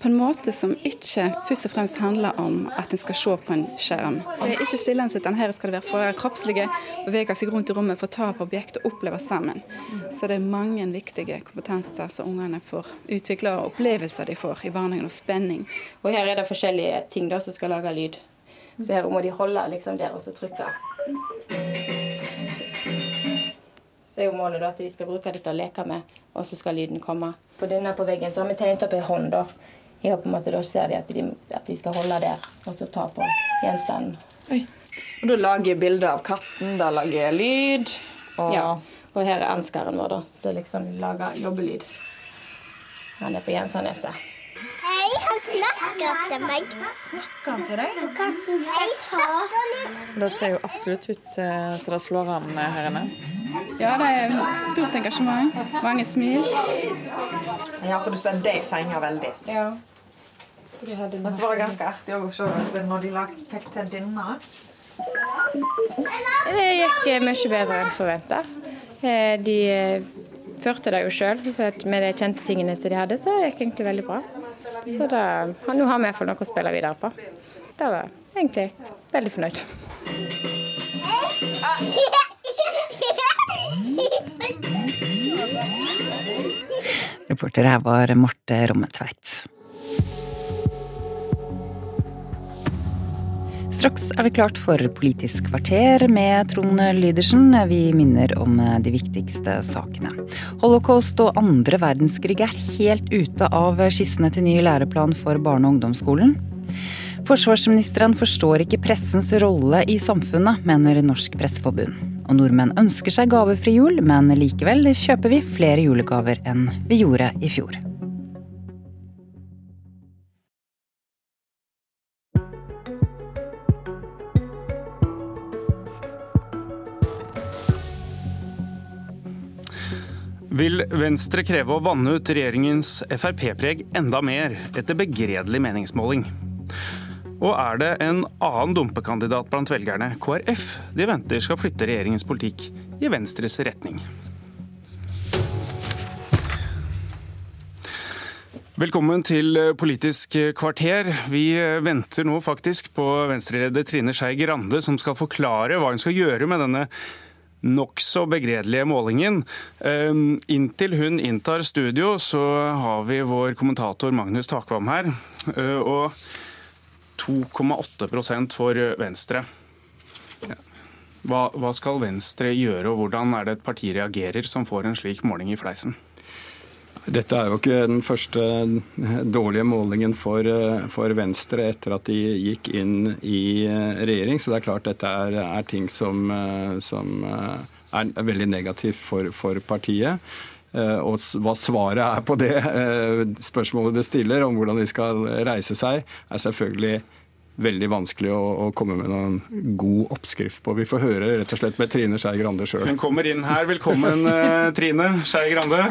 på en måte som ikke først og fremst handler om at en skal se på en skjerm. Det er ikke stillesittende. Her skal det være for kroppslige, bevege seg rundt i rommet, få ta på objekt og oppleve sammen. Så det er mange viktige kompetanser som ungene får utvikle, og opplevelser de får i barnehagen, og spenning. Og her er det forskjellige ting da som skal lage lyd. Så her må de holde liksom der og så trykke. Så er jo målet da at de skal bruke dette å leke med, og så skal lyden komme. På denne på veggen så har vi tegnet opp ei hånd. da. I håp om at da ser de at, de at de skal holde der, og så ta på gjenstanden. Oi. Og da lager bilder av katten, da lager jeg lyd. Og... Ja. Og her er anskaren vår, da, som liksom lager jobbelyd. Han er på Jensarneset. Hei, han snakker til meg. Snakker han til deg? Katten skal litt. Det ser jo absolutt ut eh, så det slår an eh, her inne. Ja, det er stort engasjement. Mange smil. Ja, for du ser de fenger veldig. Ja. Men så var det ganske artig å se når de fikk til denne. Det gikk eh, mye bedre enn forventa. De førte det jo sjøl. Med de kjente tingene som de hadde, så gikk det egentlig veldig bra. Så det, nå har vi iallfall noe å spille videre på. Da var egentlig veldig fornøyd. Reporter her var Marte Rommetveit. Straks er det klart for Politisk kvarter med Trond Lydersen. Vi minner om de viktigste sakene. Holocaust og andre verdenskrig er helt ute av skissene til ny læreplan for barne- og ungdomsskolen. Forsvarsministeren forstår ikke pressens rolle i samfunnet, mener Norsk Presseforbund. Og nordmenn ønsker seg gavefri jul, men likevel kjøper vi flere julegaver enn vi gjorde i fjor. Vil Venstre kreve å vanne ut regjeringens Frp-preg enda mer etter begredelig meningsmåling? Og er det en annen dumpekandidat blant velgerne, KrF, de venter skal flytte regjeringens politikk i Venstres retning? Velkommen til Politisk kvarter. Vi venter nå faktisk på Venstre-leder Trine Skei Grande, som skal forklare hva hun skal gjøre med denne nokså begredelige målingen. Inntil hun inntar studio, så har vi vår kommentator Magnus Takvam her. Og 2,8% for Venstre. Hva, hva skal Venstre gjøre, og hvordan er det et parti reagerer som får en slik måling i fleisen? Dette er jo ikke den første dårlige målingen for, for, Venstre etter at de gikk inn i regjering. Så det er klart dette er, er ting som, som, er veldig negativt for, for, partiet. Og hva svaret er på det spørsmålet det stiller, om hvordan de skal reise seg, er selvfølgelig veldig vanskelig å, å, komme med noen god oppskrift på. Vi får høre rett og slett med Trine Skei Grande sjøl. Hun kommer inn her. Velkommen, Trine Skei Grande.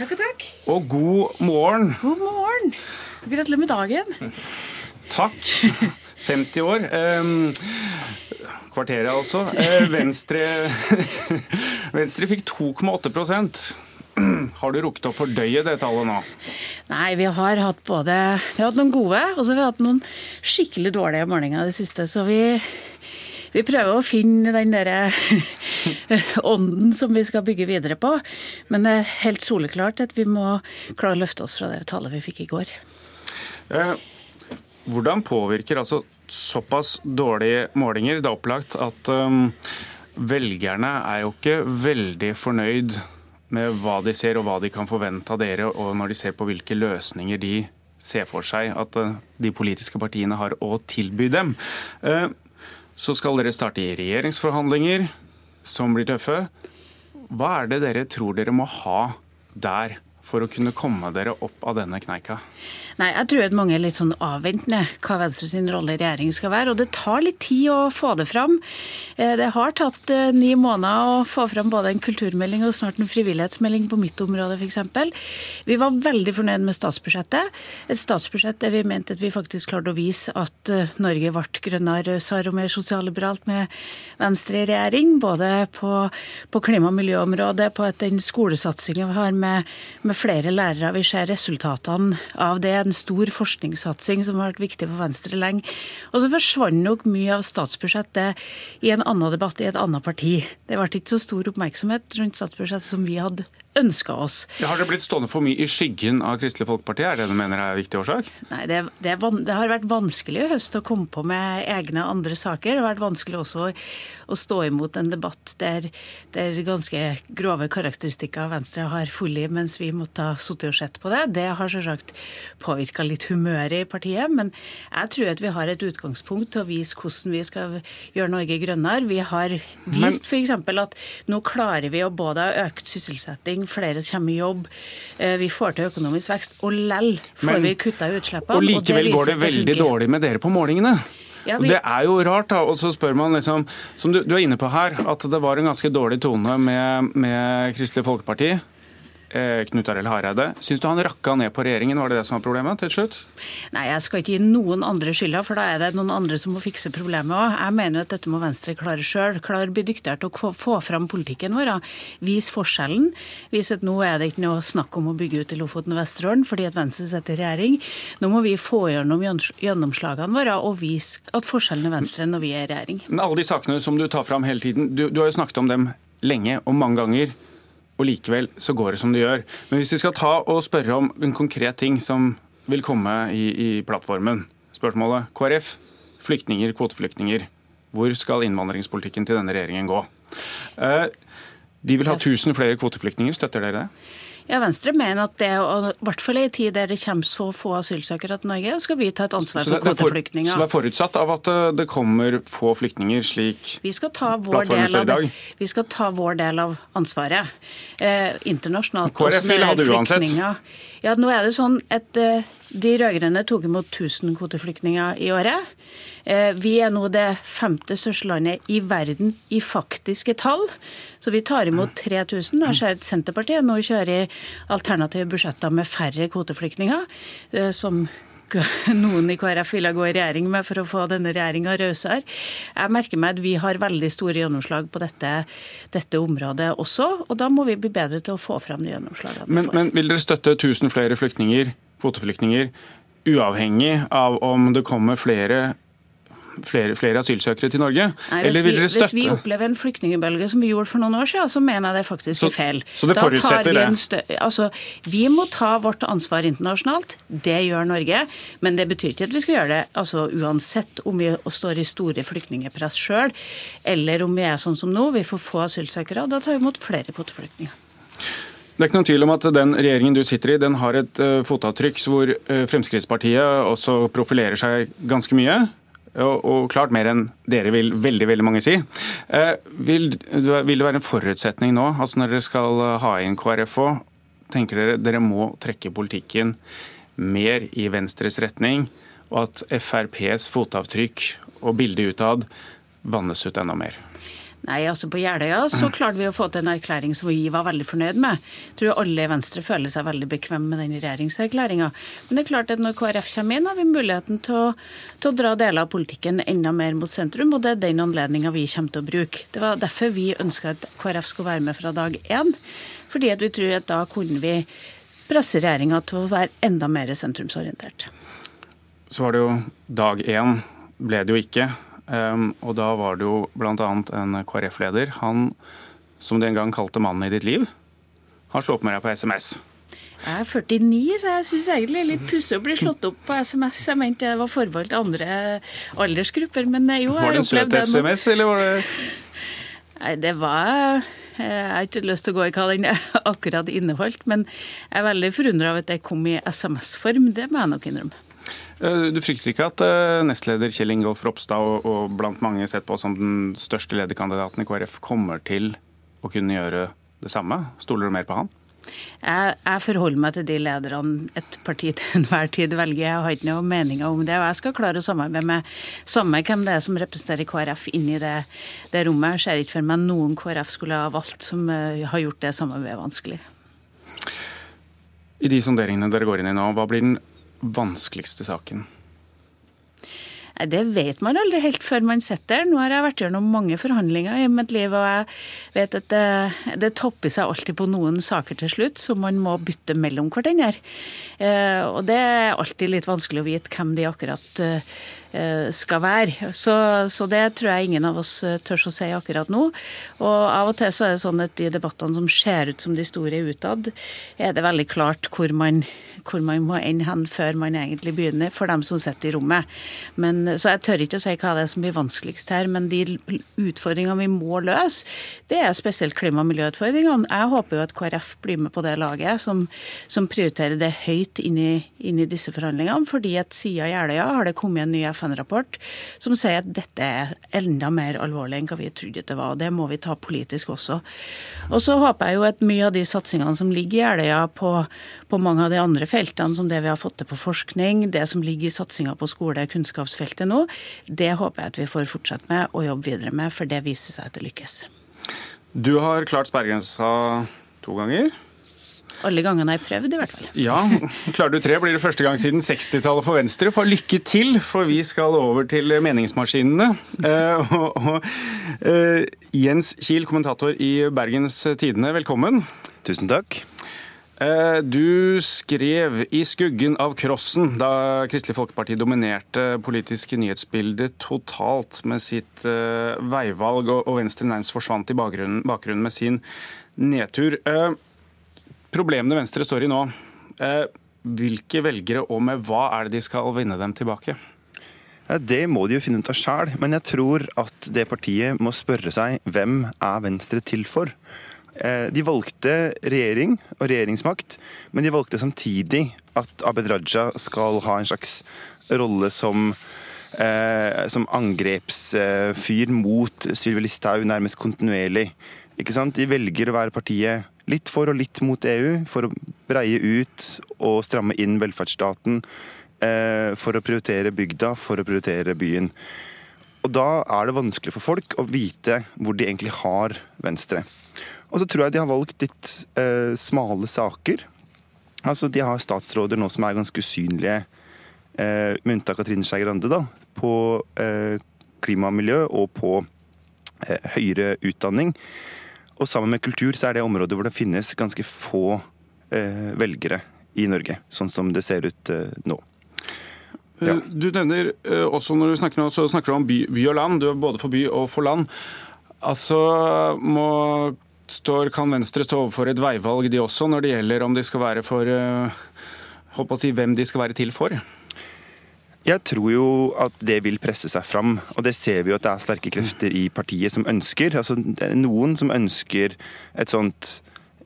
Takk og takk. Og god morgen. God morgen. Gratulerer med dagen. Takk. 50 år. Kvarteret, altså. Venstre, (laughs) Venstre fikk 2,8 har du rukket å fordøye det tallet nå? Nei, vi har hatt både Vi har hatt noen gode, og så har vi hatt noen skikkelig dårlige målinger i det siste. Så vi, vi prøver å finne den derre (laughs) ånden som vi skal bygge videre på. Men det er helt soleklart at vi må klare å løfte oss fra det tallet vi fikk i går. Eh, hvordan påvirker altså såpass dårlige målinger? Det er opplagt at um, velgerne er jo ikke veldig fornøyd med hva de ser og hva de kan forvente av dere, og når de ser på hvilke løsninger de ser for seg at de politiske partiene har å tilby dem. Så skal dere starte i regjeringsforhandlinger som blir tøffe. Hva er det dere tror dere må ha der for å kunne komme dere opp av denne kneika? Nei, jeg tror at mange er litt sånn avventende hva Venstre sin rolle i regjering skal være. Og det tar litt tid å få det fram. Eh, det har tatt eh, ni måneder å få fram både en kulturmelding og snart en frivillighetsmelding på mitt område, f.eks. Vi var veldig fornøyd med statsbudsjettet. Et statsbudsjett der vi mente at vi faktisk klarte å vise at eh, Norge ble grønnere, rausere og mer sosialliberalt med Venstre i regjering. Både på, på klima- og miljøområdet, på at den skolesatsinga vi har med, med flere lærere. Vi ser resultatene av det en stor forskningssatsing som har vært viktig for Venstre lenge. Og så forsvant nok mye av statsbudsjettet i en annen debatt i et annet parti. Det ble ikke så stor oppmerksomhet rundt statsbudsjettet som vi hadde ønska oss. Har det blitt stående for mye i skyggen av Kristelig Folkeparti? Er det det du mener er en viktig årsak? Nei, det, det, det, har vært vanskelig i høst å komme på med egne andre saker. Det har vært vanskelig også å, stå imot en debatt der, der, ganske grove karakteristikker av Venstre har funnet mens vi måtte ha sittet og sett på det. Det har selvsagt påvirka litt humøret i partiet, men jeg tror at vi har et utgangspunkt til å vise hvordan vi skal gjøre Norge grønnere. Vi har vist f.eks. at nå klarer vi å både ha økt sysselsetting utvikling, flere kommer i jobb, eh, vi får til økonomisk vekst. Og lell får Men, vi kutta utslippene. Og likevel og går det veldig dårlig med dere på målingene. Ja, vi... Det er jo rart, da. Og så spør man liksom, som du, du, er inne på her, at det var en ganske dårlig tone med, med Kristelig Folkeparti. Eh, Knut Arild Hareide. Syns du han rakka ned på regjeringen, var det det som var problemet til slutt? Nei, jeg skal ikke gi noen andre skylda, for da er det noen andre som må fikse problemet òg. Jeg mener jo at dette må Venstre klare sjøl. Klare bli dyktigere til å få fram politikken vår. Vise forskjellen. Vise at nå er det ikke noe snakk om å bygge ut i Lofoten og Vesterålen fordi at Venstre sitter i regjering. Nå må vi få gjennom gjennomslagene våre og vise at forskjellen er Venstre når vi er i regjering. Men alle de sakene som du tar fram hele tiden, du, du har jo snakket om dem lenge og mange ganger og likevel så går det som det gjør. Men hvis vi skal ta og spørre om en konkret ting som vil komme i, i plattformen. Spørsmålet KrF, flyktninger, kvoteflyktninger. Hvor skal innvandringspolitikken til denne regjeringen gå? Eh, de vil ha 1000 flere kvoteflyktninger. Støtter dere det? Ja, Venstre mener at det, og i hvert fall i en tid der det kommer så få asylsøkere til Norge, skal vi ta et ansvar for kvoteflyktninger. Så det er forutsatt av at eh, det kommer få flyktninger, slik vi skal ta vår del av, det, Vi skal ta vår del av ansvaret. Eh, internasjonalt. KrF ville ha det uansett. Ja, nå er det sånn at eh, De rød-grønne tok imot 1000 kvoteflyktninger i året. Eh, vi er nå det femte største landet i verden i faktiske tall. Så vi tar imot 3000. Jeg ser at Senterpartiet nå kjører alternative budsjetter med færre kvoteflyktninger. Eh, som (laughs) noen i KrF ville gå i regjering med for å få denne regjeringa rausere. Jeg merker meg at vi har veldig store gjennomslag på dette, dette, området også, og da må vi bli bedre til å få fram de gjennomslagene. Men, men vil dere støtte 1000 flere flyktninger, kvoteflyktninger, uavhengig av om det kommer flere flere, flere asylsøkere til Norge? Nei, Eller vil dere støtte Hvis vi opplever en flyktningbølge som vi gjorde for noen år siden, så mener jeg det faktisk er feil. Så det forutsetter det? Altså, vi må ta vårt ansvar internasjonalt. Det gjør Norge. Men det betyr ikke at vi skal gjøre det altså, uansett om vi står i store flyktningepress sjøl, eller om vi er sånn som nå, vi får få asylsøkere. og Da tar vi imot flere kvoteflyktninger. Det er ikke noen tvil om at Den regjeringen du sitter i, den har et uh, fotavtrykk hvor uh, Fremskrittspartiet også profilerer seg ganske mye og, klart mer enn dere vil veldig veldig mange si. Eh, vil, vil, det være en forutsetning nå, altså når dere skal ha inn KrFO, tenker dere dere må trekke politikken mer i Venstres retning, og at FrPs fotavtrykk og bilde utad vannes ut enda mer? Nei, altså På Jeløya så klarte vi å få til en erklæring som vi var veldig fornøyd med. Jeg tror alle i Venstre føler seg veldig bekvem med den regjeringserklæringa. Men det er klart at når KrF kommer inn, har vi muligheten til å, til å dra deler av politikken enda mer mot sentrum, og det er den anledninga vi kommer til å bruke. Det var derfor vi ønska at KrF skulle være med fra dag én. Fordi at vi tror at da kunne vi presse regjeringa til å være enda mer sentrumsorientert. Så var det jo dag én, ble det jo ikke. Um, og da var det jo bl.a. en KrF-leder, han som du en gang kalte 'mannen i ditt liv', har slått med deg på SMS. Jeg er 49, så jeg syns egentlig det er litt pussig å bli slått opp på SMS. Jeg mente det var forbeholdt andre aldersgrupper, men jo, jeg Var det en søt SMS, eller var det Nei, det var Jeg har ikke lyst til å gå i hva den akkurat inneholdt, men jeg er veldig forundra over at det kom i SMS-form. Det må jeg nok innrømme. Eh, du frykter ikke at eh, nestleder Kjell Ingolf Ropstad og, og blant mange sett på som den største lederkandidaten i KrF kommer til å kunne gjøre det samme? Stoler du mer på han? Jeg, jeg, forholder meg til de lederne et parti til enhver tid velger. Jeg har ikke noen meninger om det. Og jeg skal klare å samarbeide med samme hvem det er som representerer KrF inni det, det rommet. Jeg ser ikke for meg noen KrF skulle ha valgt som uh, har gjort det samarbeidet vanskelig. I de sonderingene dere går inn i nå, hva blir den vanskeligste saken? Det vet man aldri helt før man sitter. Nå har jeg vært gjennom mange forhandlinger i mitt liv, og jeg vet at det, det topper seg alltid på noen saker til slutt, så man må bytte mellom hverandre. Eh, og det er alltid litt vanskelig å vite hvem de akkurat eh, skal være. Så, så, det tror jeg ingen av oss eh, tør å si akkurat nå. Og av og til så er det sånn at de debattene som ser ut som de store utad, er det veldig klart hvor man hvor man må ende hen før man egentlig begynner, for dem som sitter i rommet. Men, så jeg tør ikke å si hva det er som blir vanskeligst her, men de utfordringene vi må løse, det er spesielt klima- og miljøutfordringene. Jeg håper jo at KrF blir med på det laget som, som prioriterer det høyt inn i, disse forhandlingene, fordi at siden Jeløya har det kommet en ny FN-rapport som sier at dette er enda mer alvorlig enn hva vi trodde det var. og Det må vi ta politisk også. Og så håper jeg jo at mye av de satsingene som ligger i Jeløya på, på mange av de andre feltene som det vi har fått til på forskning, det som ligger i satsinga på skole- kunnskapsfeltet nå, det håper jeg at vi får fortsette med og jobbe videre med, for det viser seg at det lykkes. Du har klart sperregrensa to ganger. Alle gangene jeg har prøvd, i hvert fall. Ja, Klarer du tre, blir det første gang siden 60-tallet for Venstre. For lykke til, for vi skal over til meningsmaskinene. Uh, og, og, uh, Jens Kiel, kommentator i Bergens Tidende, velkommen. Tusen takk. Eh, du skrev i skuggen av Krossen, da Kristelig Folkeparti dominerte politiske nyhetsbildet totalt med sitt uh, veivalg, og Venstre nærmest forsvant i bakgrunnen, med sin nedtur. Uh, problemene Venstre står i nå, hvilke velgere og med hva er det de skal vinne dem tilbake? Det må de jo finne ut av sjæl, men jeg tror at det partiet må spørre seg hvem er Venstre til for? Eh, de valgte regjering og regjeringsmakt, men de valgte samtidig at Abed Raja skal ha en slags rolle som, eh, som angrepsfyr mot Sylvi Listhaug nærmest kontinuerlig. Ikke sant? De velger å være partiet litt for og litt mot EU, for å breie ut og stramme inn velferdsstaten, eh, for å prioritere bygda, for å prioritere byen. Og Da er det vanskelig for folk å vite hvor de egentlig har Venstre. Og så tror jeg de har valgt litt eh, smale saker. Altså, De har statsråder nå som er ganske usynlige, eh, med unntak av Trine Skei Grande, da, på eh, klima og miljø og på eh, høyere utdanning. Og sammen med kultur så er det området hvor det finnes ganske få eh, velgere i Norge, sånn som det ser ut eh, nå. Ja. Du nevner også når du snakker, så snakker du om by, by og land. Du er både for by og for land. Altså, må står, kan Venstre stå overfor et veivalg, de også, når det gjelder om de skal være for håper eh, å si, hvem de skal være til for? Jeg tror jo at det vil presse seg fram, og det ser vi jo at det er sterke krefter i partiet som ønsker. Altså, noen som ønsker et sånt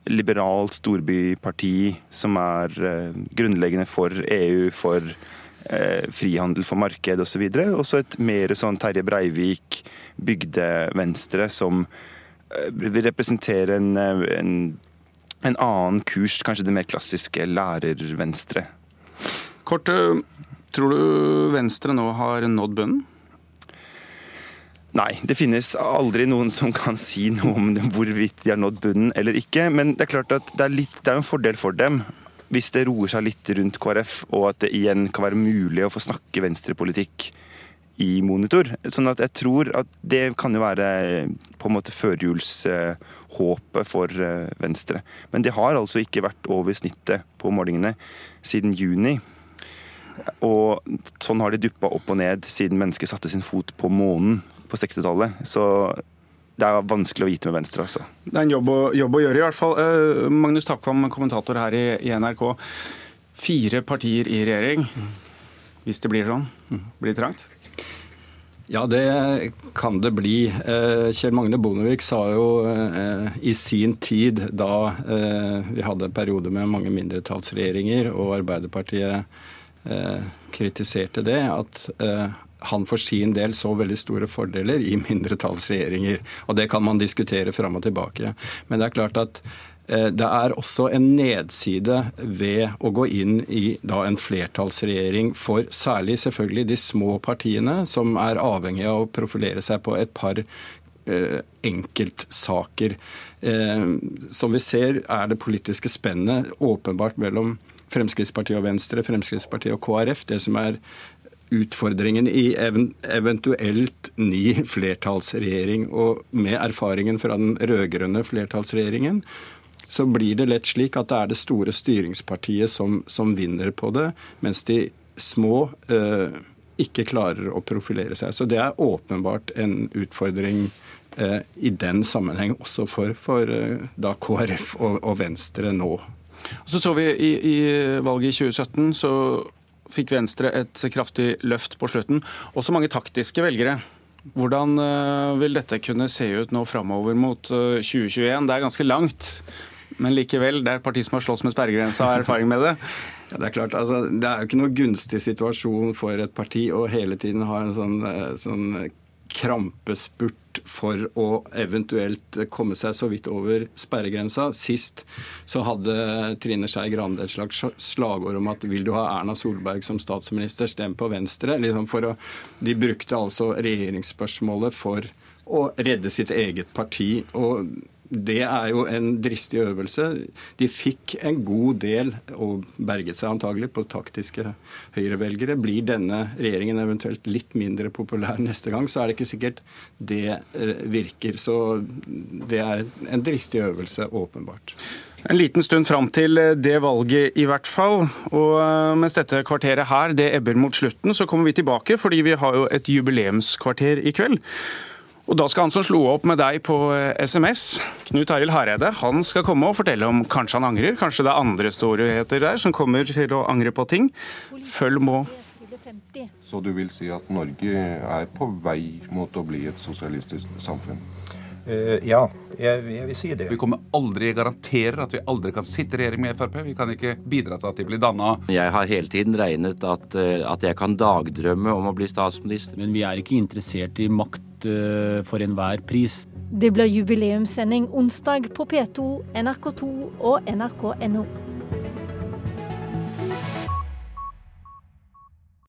liberalt storbyparti som er uh, grunnleggende for EU, for uh, frihandel, for marked osv. Og så et mer sånn Terje Breivik, bygde-venstre, som Eh, vil representere en, eh, en, en, annen kurs, kanskje det mer klassiske lærer-venstre. Kort, eh, tror du Venstre nå har nådd bunnen? Nei, det finnes aldri noen som kan si noe om hvorvidt de har nådd bunnen eller ikke. Men det er klart at det er, litt, det er en fordel for dem hvis det roer seg litt rundt KrF, og at det igjen kan være mulig å få snakke venstrepolitikk i monitor. Sånn at jeg tror at det kan jo være på en måte førjulshåpet for eh, Venstre. Men det har altså ikke vært over snittet på målingene siden juni. Og sånn har de duppa opp og ned siden mennesket satte sin fot på månen på 60-tallet. Så det er vanskelig å vite med Venstre, altså. Det er en jobb å, jobb å gjøre, i hvert fall. Uh, Magnus Takvam, kommentator her i, i, NRK. Fire partier i regjering. Hvis det blir sånn, blir det trangt? Ja, det kan det bli. Eh, Kjell Magne Bondevik sa jo eh, i sin tid, da eh, vi hadde en periode med mange mindretallsregjeringer og Arbeiderpartiet kritiserte det, at han for sin del så veldig store fordeler i mindretallsregjeringer. Og det kan man diskutere fram og tilbake. Men det er klart at det er også en nedside ved å gå inn i en flertallsregjering for særlig selvfølgelig de små partiene, som er avhengig av å profilere seg på et par eh, enkeltsaker. Eh, som vi ser er det politiske spennet åpenbart mellom Fremskrittspartiet og Venstre, Fremskrittspartiet og KrF. Det som er utfordringen i eventuelt ny flertallsregjering. Og med erfaringen fra den rød-grønne flertallsregjeringen så blir det lett slik at det er det store styringspartiet som, som vinner på det, mens de små eh, ikke klarer å profilere seg. Så det er åpenbart en utfordring eh, i den sammenheng også for, for eh, da KrF og, og, Venstre nå. Så så vi i, i valget i 2017 så fikk Venstre et kraftig løft på slutten. Også mange taktiske velgere. Hvordan eh, vil dette kunne se ut nå framover mot 2021? Eh, det er ganske langt. Men likevel, det er et parti som har slåss med sperregrensa og har erfaring med det. (laughs) Ja, det er klart, altså, det er jo ikke noe gunstig situasjon for et parti å hele tiden ha en sånn, eh, sånn krampespurt for å eventuelt komme seg så vidt over sperregrensa. Sist så hadde Trine Skei Grande et slags slagord om at vil du ha Erna Solberg som statsminister, stem på Venstre. Liksom å, de brukte altså regjeringsspørsmålet for å redde sitt eget parti. og det er jo en dristig øvelse. De fikk en god del, og berget seg antagelig, på taktiske høyrevelgere. Blir denne regjeringen eventuelt litt mindre populær neste gang, så er det ikke sikkert det eh, virker. Så det er en dristig øvelse, åpenbart. En liten stund fram til eh, det valget, i hvert fall. Og eh, mens dette kvarteret her det ebber mot slutten, så kommer vi tilbake, fordi vi har jo et jubileumskvarter i kveld. Og Da skal han som slo opp med deg på SMS, eh, Knut Arild Hareide, han skal komme og fortelle om kanskje han angrer. Kanskje det er andre storheter der som kommer til å angre på ting. Følg med. Så du vil si at Norge er på vei mot å bli et sosialistisk samfunn? Uh, ja, jeg, jeg, vil si det. Vi kommer aldri garanterer at vi aldri kan sitte i regjering med Frp. Vi kan ikke bidra til at de blir danna. Jeg har hele tiden regnet at, eh, at jeg kan dagdrømme om å bli statsminister. Men vi er ikke interessert i makt uh, for enhver pris. Det blir jubileumssending onsdag på P2, NRK2 og nrk.no.